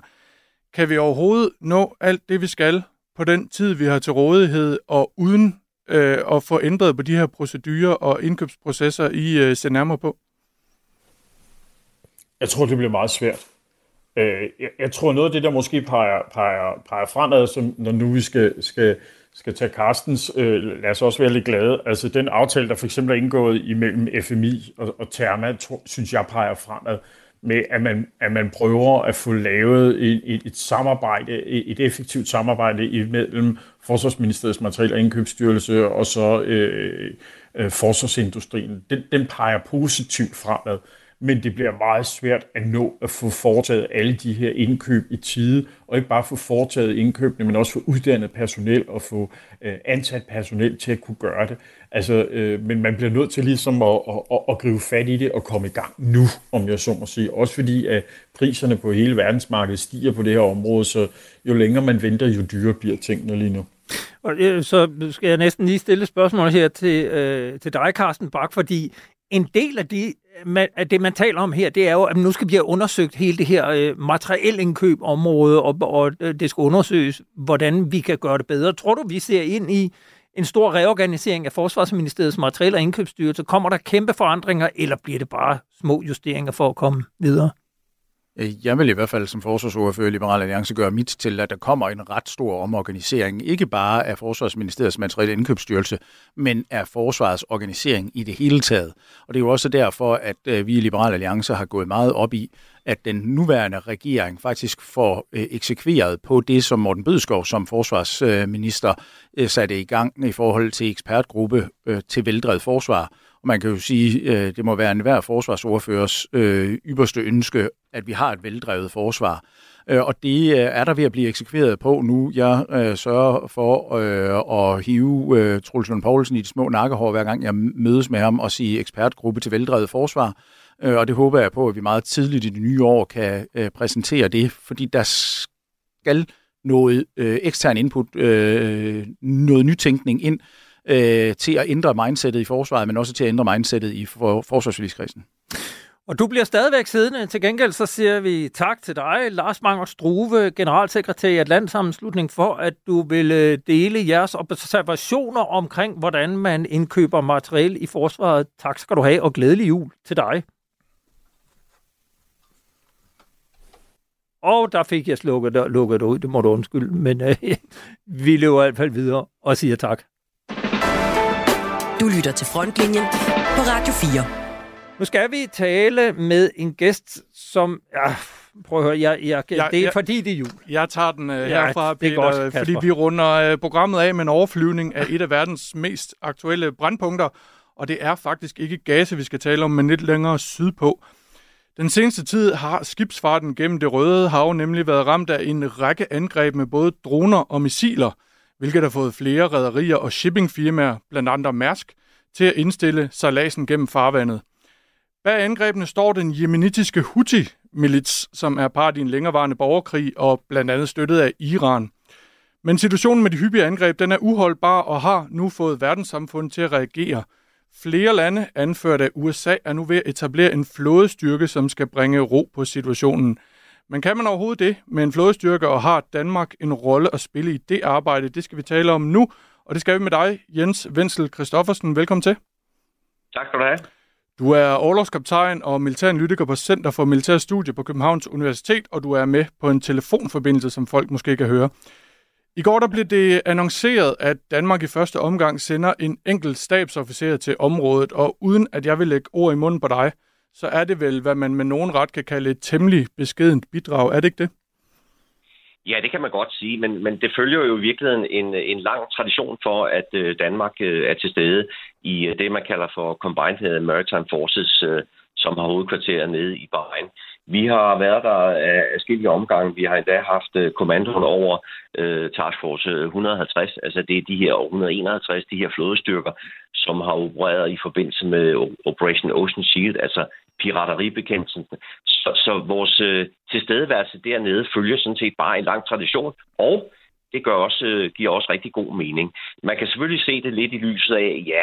Kan vi overhovedet nå alt det, vi skal på den tid, vi har til rådighed, og uden øh, at få ændret på de her procedurer og indkøbsprocesser, I øh, ser nærmere på? Jeg tror, det bliver meget svært. Øh, jeg, jeg tror noget af det, der måske peger, peger, peger fremad, som når nu vi skal, skal, skal tage Carstens, øh, lad os også være lidt glade. Altså den aftale, der for eksempel er indgået imellem FMI og, og Therma, tror, synes jeg peger fremad med, at man, at man prøver at få lavet et, et, et samarbejde, et, et effektivt samarbejde imellem Forsvarsministeriets materiel- og indkøbsstyrelse og så øh, øh, forsvarsindustrien. Den, den peger positivt fremad men det bliver meget svært at nå at få foretaget alle de her indkøb i tide, og ikke bare få foretaget indkøbene, men også få uddannet personel og få øh, ansat personel til at kunne gøre det. Altså, øh, men man bliver nødt til ligesom at, at, at, at gribe fat i det og komme i gang nu, om jeg så må sige. Også fordi at priserne på hele verdensmarkedet stiger på det her område, så jo længere man venter, jo dyrere bliver tingene lige nu. Og øh, så skal jeg næsten lige stille et spørgsmål her til, øh, til dig, Carsten Bak, fordi en del af, de, man, at det, man taler om her, det er jo, at nu skal vi have undersøgt hele det her øh, materielindkøbområde, og, og øh, det skal undersøges, hvordan vi kan gøre det bedre. Tror du, vi ser ind i en stor reorganisering af Forsvarsministeriets materiel- og indkøbsstyrelse? Kommer der kæmpe forandringer, eller bliver det bare små justeringer for at komme videre? Øh, jeg vil i hvert fald som forsvarsordfører i Liberal Alliance gøre mit til, at der kommer en ret stor omorganisering, ikke bare af Forsvarsministeriets materielle indkøbsstyrelse, men af forsvarets organisering i det hele taget. Og det er jo også derfor, at øh, vi i Liberal Alliance har gået meget op i, at den nuværende regering faktisk får øh, eksekveret på det, som Morten Bødskov som forsvarsminister øh, satte i gang i forhold til ekspertgruppe til veldrevet forsvar man kan jo sige, øh, det må være enhver forsvarsordførers øh, ypperste ønske, at vi har et veldrevet forsvar. Øh, og det øh, er der ved at blive eksekveret på nu. Jeg øh, sørger for øh, at hive øh, Troels Lund Poulsen i de små nakkehår, hver gang jeg mødes med ham og sige ekspertgruppe til veldrevet forsvar. Øh, og det håber jeg på, at vi meget tidligt i det nye år kan øh, præsentere det, fordi der skal noget øh, ekstern input, øh, noget nytænkning ind øh, Øh, til at ændre mindsetet i forsvaret, men også til at ændre mindsetet i for, forsvarsforligskredsen. Og du bliver stadigvæk siddende. Til gengæld så siger vi tak til dig, Lars Manger Struve, generalsekretær i Atlantsammenslutning, for at du vil øh, dele jeres observationer omkring, hvordan man indkøber materiel i forsvaret. Tak skal du have, og glædelig jul til dig. Og der fik jeg slukket, lukket ud, det må du undskylde, men øh, (laughs) vi løber i hvert fald videre og siger tak. Lytter til Frontlinjen på Radio 4. Nu skal vi tale med en gæst, som... Ja, prøv at høre, jeg, jeg, ja, det er ja, fordi, det er jul. Jeg tager den uh, herfra, ja, Peter, godt, fordi vi runder uh, programmet af med en overflyvning af et af verdens mest aktuelle brandpunkter, og det er faktisk ikke Gaza, vi skal tale om, men lidt længere sydpå. Den seneste tid har skibsfarten gennem det Røde Hav nemlig været ramt af en række angreb med både droner og missiler, hvilket har fået flere rædderier og shippingfirmaer, blandt andre Mærsk, til at indstille sejladsen gennem farvandet. Bag angrebene står den jemenitiske Houthi-milits, som er part i en længerevarende borgerkrig og blandt andet støttet af Iran. Men situationen med de hyppige angreb den er uholdbar og har nu fået verdenssamfundet til at reagere. Flere lande, anført af USA, er nu ved at etablere en flådestyrke, som skal bringe ro på situationen. Men kan man overhovedet det med en flådestyrke, og har Danmark en rolle at spille i det arbejde? Det skal vi tale om nu, og det skal vi med dig, Jens Wenzel Christoffersen. Velkommen til. Tak skal du have. Du er overlovskaptajn og militæranalytiker på Center for Militær Studie på Københavns Universitet, og du er med på en telefonforbindelse, som folk måske kan høre. I går der blev det annonceret, at Danmark i første omgang sender en enkelt stabsofficer til området, og uden at jeg vil lægge ord i munden på dig, så er det vel, hvad man med nogen ret kan kalde et temmelig beskedent bidrag. Er det ikke det? Ja, det kan man godt sige, men, men det følger jo i virkeligheden en, en lang tradition for, at øh, Danmark øh, er til stede i øh, det, man kalder for Combined Maritime Forces, øh, som har hovedkvarteret nede i Bahrain. Vi har været der af forskellige omgange. Vi har endda haft øh, kommandoen over øh, Task Force øh, 150, altså det er de her 151, de her flådestyrker, som har opereret i forbindelse med Operation Ocean Shield, altså pirateribekæmpelsen. Så, så vores øh, tilstedeværelse dernede følger sådan set bare en lang tradition, og det gør også, øh, giver også rigtig god mening. Man kan selvfølgelig se det lidt i lyset af, ja,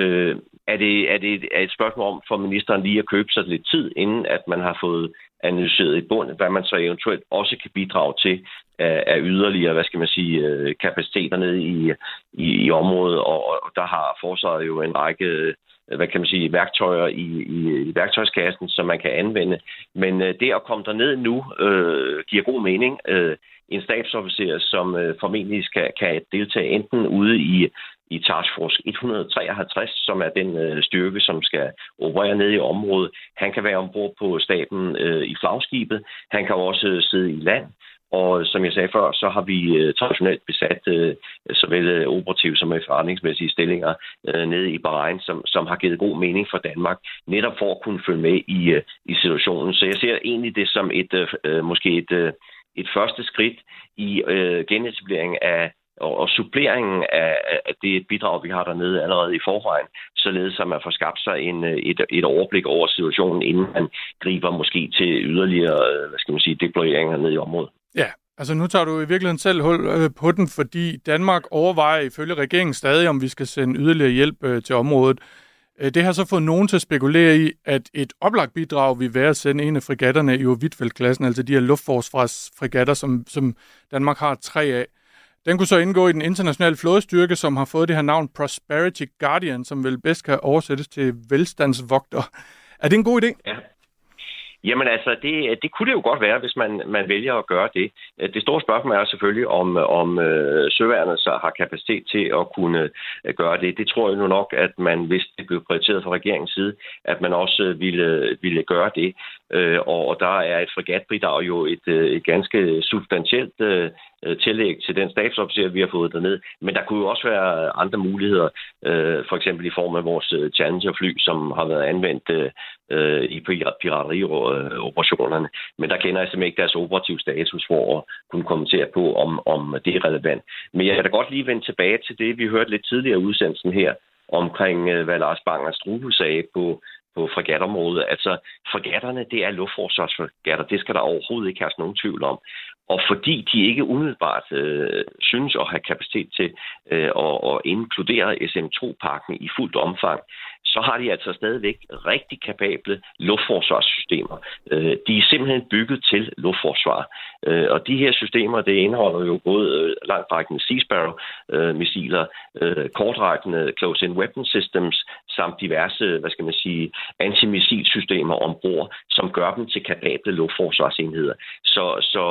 øh, er, det, er det et, er et spørgsmål om for ministeren lige at købe sig lidt tid, inden at man har fået analyseret i bund, hvad man så eventuelt også kan bidrage til af, af yderligere, hvad skal man sige, øh, kapaciteter nede i, i, i området, og, og der har forsvaret jo en række Øh, hvad kan man sige, værktøjer i, i, i værktøjskassen, som man kan anvende. Men øh, det at komme derned nu øh, giver god mening. Øh, en stabsofficer, som øh, formentlig skal, kan deltage enten ude i, i Task Force 153, som er den øh, styrke, som skal operere ned i området. Han kan være ombord på staben øh, i flagskibet. Han kan også sidde i land. Og som jeg sagde før, så har vi øh, traditionelt besat øh, såvel øh, operative som forretningsmæssige stillinger øh, nede i Bahrain, som, som har givet god mening for Danmark, netop for at kunne følge med i, øh, i situationen. Så jeg ser egentlig det som et øh, øh måske et, øh, et første skridt i øh, genetableringen af og, og suppleringen af, af det bidrag, vi har dernede allerede i forvejen, således at man får skabt sig en, øh, et, et overblik over situationen, inden man griber måske til yderligere, hvad skal man sige, deployeringer ned i området. Ja, altså nu tager du i virkeligheden selv hul øh, på den, fordi Danmark overvejer ifølge regeringen stadig, om vi skal sende yderligere hjælp øh, til området. Øh, det har så fået nogen til at spekulere i, at et oplagt bidrag vil være at sende en af frigatterne i Wittfeldt-klassen, altså de her luftforsvarsfrigatter, som, som Danmark har tre af. Den kunne så indgå i den internationale flådestyrke, som har fået det her navn Prosperity Guardian, som vel bedst kan oversættes til velstandsvogter. Er det en god idé? Ja, Jamen altså, det, det kunne det jo godt være, hvis man, man vælger at gøre det. Det store spørgsmål er selvfølgelig, om, om øh, søværnet så har kapacitet til at kunne øh, gøre det. Det tror jeg nu nok, at man, hvis det blev prioriteret fra regeringens side, at man også øh, ville, ville gøre det. Øh, og der er et fregatbidrag jo et, øh, et ganske substantielt øh, Øh, tillæg til den stabsofficer, vi har fået derned. Men der kunne jo også være andre muligheder, øh, for eksempel i form af vores øh, Challenger-fly, som har været anvendt øh, i piraterioperationerne. Men der kender jeg simpelthen ikke deres operative status for at kunne kommentere på, om, om det er relevant. Men jeg kan da godt lige vende tilbage til det, vi hørte lidt tidligere i udsendelsen her, omkring, øh, hvad Lars Banger Struve sagde på på fregatområdet. Altså, fregatterne, det er luftforsvarsfregatter. Det skal der overhovedet ikke have nogen tvivl om. Og fordi de ikke umiddelbart øh, synes at have kapacitet til øh, at, at inkludere SM2-pakken i fuldt omfang, så har de altså stadigvæk rigtig kapable luftforsvarssystemer. Øh, de er simpelthen bygget til luftforsvar. Øh, og de her systemer, det indeholder jo både øh, langtrækkende Sea Sparrow-missiler, kortrækkende close-in weapon systems, samt diverse, hvad skal man sige, antimissilsystemer ombord, som gør dem til kapable luftforsvarsenheder. Så, så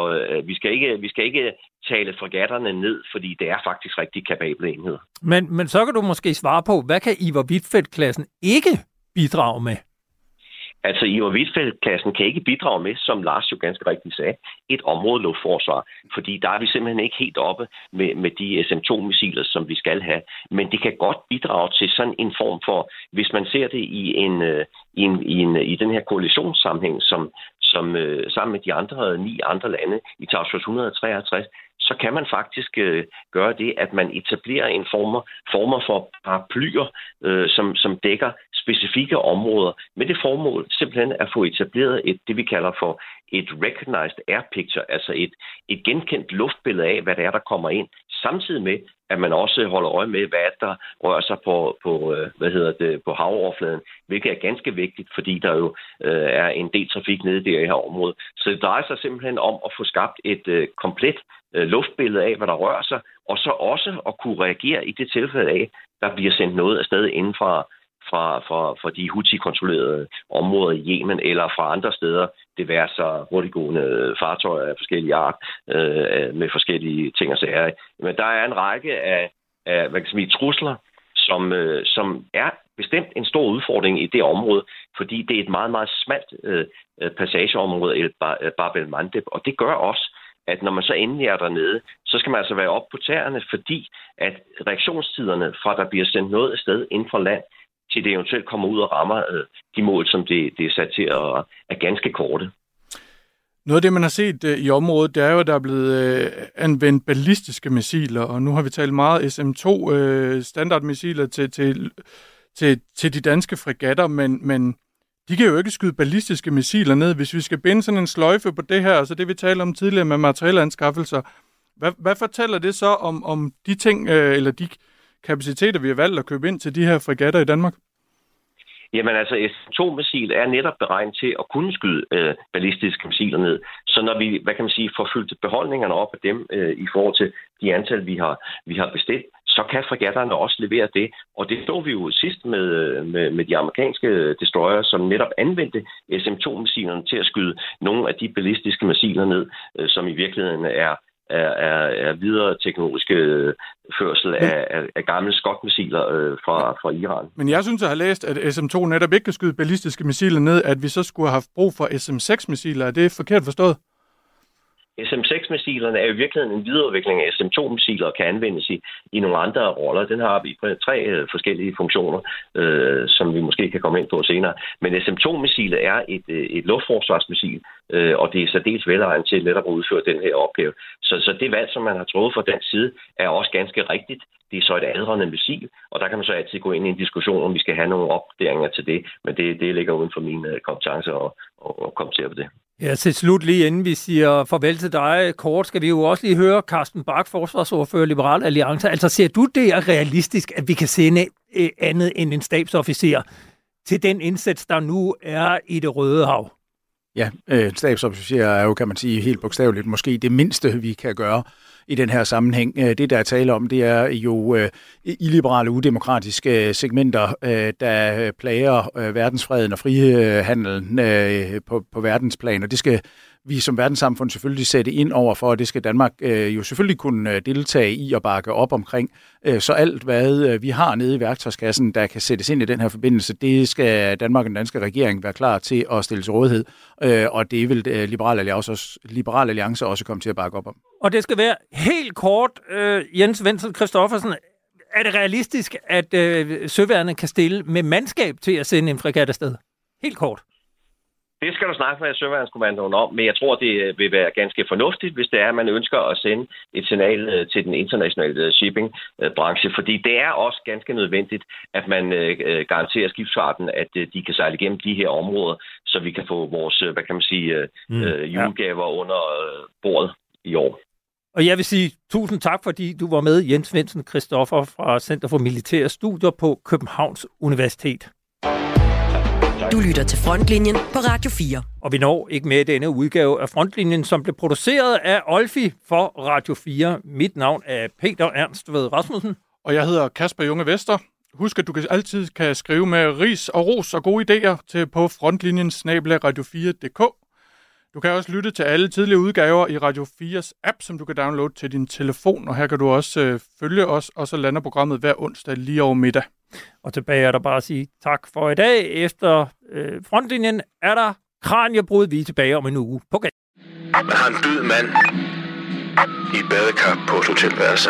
vi, skal ikke, vi skal ikke tale fregatterne ned, fordi det er faktisk rigtig kapable enheder. Men, men så kan du måske svare på, hvad kan Ivar Wittfeldt-klassen ikke bidrage med? Altså, Ivar Wittfeldt-klassen kan ikke bidrage med, som Lars jo ganske rigtigt sagde, et område luftforsvar, fordi der er vi simpelthen ikke helt oppe med, med de SM-2-missiler, som vi skal have. Men det kan godt bidrage til sådan en form for, hvis man ser det i en, øh, i, en, i, en, i den her koalitionssammenhæng, som, som øh, sammen med de andre ni andre lande i Task 153, så kan man faktisk øh, gøre det, at man etablerer en former, former for paraplyer, øh, som, som dækker specifikke områder, med det formål simpelthen at få etableret et, det vi kalder for et recognized air picture, altså et, et genkendt luftbillede af, hvad det er, der kommer ind, samtidig med, at man også holder øje med, hvad der rører sig på, på, øh, hvad hedder det, på havoverfladen, hvilket er ganske vigtigt, fordi der jo øh, er en del trafik nede der i her område. Så det drejer sig simpelthen om at få skabt et øh, komplet øh, luftbillede af, hvad der rører sig, og så også at kunne reagere i det tilfælde af, der bliver sendt noget afsted inden fra, fra, fra, fra de Houthi-kontrollerede områder i Yemen eller fra andre steder, det være så hurtiggående fartøjer af forskellige art øh, med forskellige ting og sager. Men der er en række af, af hvad kan sige, trusler, som, øh, som er bestemt en stor udfordring i det område, fordi det er et meget, meget smalt øh, øh passageområde, El øh, Bab el Mandeb, og det gør også, at når man så endelig er dernede, så skal man altså være op på tæerne, fordi at reaktionstiderne fra, der bliver sendt noget afsted inden for land, til det eventuelt kommer ud og rammer øh, de mål, som det, det er sat til at er ganske korte. Noget af det, man har set øh, i området, det er jo, at der er blevet øh, anvendt ballistiske missiler, og nu har vi talt meget SM2 øh, standardmissiler til, til, til, til de danske fregatter, men, men de kan jo ikke skyde ballistiske missiler ned. Hvis vi skal binde sådan en sløjfe på det her, altså det vi talte om tidligere med materielanskaffelser, hvad, hvad fortæller det så om, om de ting, øh, eller de kapaciteter, vi har valgt at købe ind til de her fregatter i Danmark? Jamen altså, S-2-missil er netop beregnet til at kunne skyde øh, ballistiske missiler ned. Så når vi, hvad kan man sige, får fyldt beholdningerne op af dem øh, i forhold til de antal, vi har, vi har bestilt, så kan fregatterne også levere det. Og det så vi jo sidst med, med, med de amerikanske destroyer, som netop anvendte SM-2-missilerne til at skyde nogle af de ballistiske missiler ned, øh, som i virkeligheden er er, er, er videre teknologiske førsel men, af, af, af gamle skotmissiler øh, fra, fra Iran. Men jeg synes, jeg har læst, at SM-2 netop ikke kan skyde ballistiske missiler ned, at vi så skulle have haft brug for SM-6-missiler. Er det forkert forstået? SM-6-missilerne er jo i virkeligheden en videreudvikling af SM-2-missiler og kan anvendes i, i nogle andre roller. Den har vi på tre øh, forskellige funktioner, øh, som vi måske kan komme ind på senere. Men SM-2-missilet er et, øh, et luftforsvarsmissil, øh, og det er særdeles velegnet til netop at udføre den her opgave. Så, så det valg, som man har truffet fra den side, er også ganske rigtigt. Det er så et aldrende missil, og der kan man så altid gå ind i en diskussion, om vi skal have nogle opdateringer til det, men det, det ligger uden for mine øh, kompetencer at, at, at kommentere på det. Ja, til slut lige inden vi siger farvel til dig kort, skal vi jo også lige høre Carsten Bak, forsvarsordfører Liberal Alliance. Altså ser du det er realistisk, at vi kan sende øh, andet end en stabsofficer til den indsats, der nu er i det Røde Hav? Ja, øh, stabsofficer er jo, kan man sige, helt bogstaveligt måske det mindste, vi kan gøre i den her sammenhæng. Øh, det, der er tale om, det er jo øh, illiberale, udemokratiske øh, segmenter, der plager verdensfreden og frihandelen på, på verdensplan, og det skal vi som verdenssamfund selvfølgelig sætte ind over for, og det skal Danmark øh, jo selvfølgelig kunne deltage i og bakke op omkring. Så alt, hvad vi har nede i værktøjskassen, der kan sættes ind i den her forbindelse, det skal Danmark og den danske regering være klar til at stille til rådighed, og det vil Liberal, Alliance også, Liberal Alliance også komme til at bakke op om. Og det skal være helt kort, øh, Jens Wenzel Christoffersen, er det realistisk, at øh, søværende kan stille med mandskab til at sende en fregat afsted? Helt kort. Det skal du snakke med Søværnskommandoen om, men jeg tror, det vil være ganske fornuftigt, hvis det er, at man ønsker at sende et signal øh, til den internationale shippingbranche, fordi det er også ganske nødvendigt, at man øh, garanterer skibsfarten, at øh, de kan sejle igennem de her områder, så vi kan få vores, hvad kan man sige, mm, julegaver ja. under bordet i år. Og jeg vil sige tusind tak, fordi du var med, Jens Svendsen Christoffer fra Center for Militære Studier på Københavns Universitet. Du lytter til Frontlinjen på Radio 4. Og vi når ikke med denne udgave af Frontlinjen, som blev produceret af Olfi for Radio 4. Mit navn er Peter Ernst ved Rasmussen. Og jeg hedder Kasper Junge Vester. Husk, at du altid kan skrive med ris og ros og gode idéer til på frontlinjen radio4.dk. Du kan også lytte til alle tidligere udgaver i Radio 4's app, som du kan downloade til din telefon, og her kan du også øh, følge os, og så lander programmet hver onsdag lige over middag. Og tilbage er der bare at sige tak for i dag. Efter øh, frontlinjen er der Kranjebrud. Vi er tilbage om en uge på gaden. Man har en død mand i et badekar på et hotelværelse.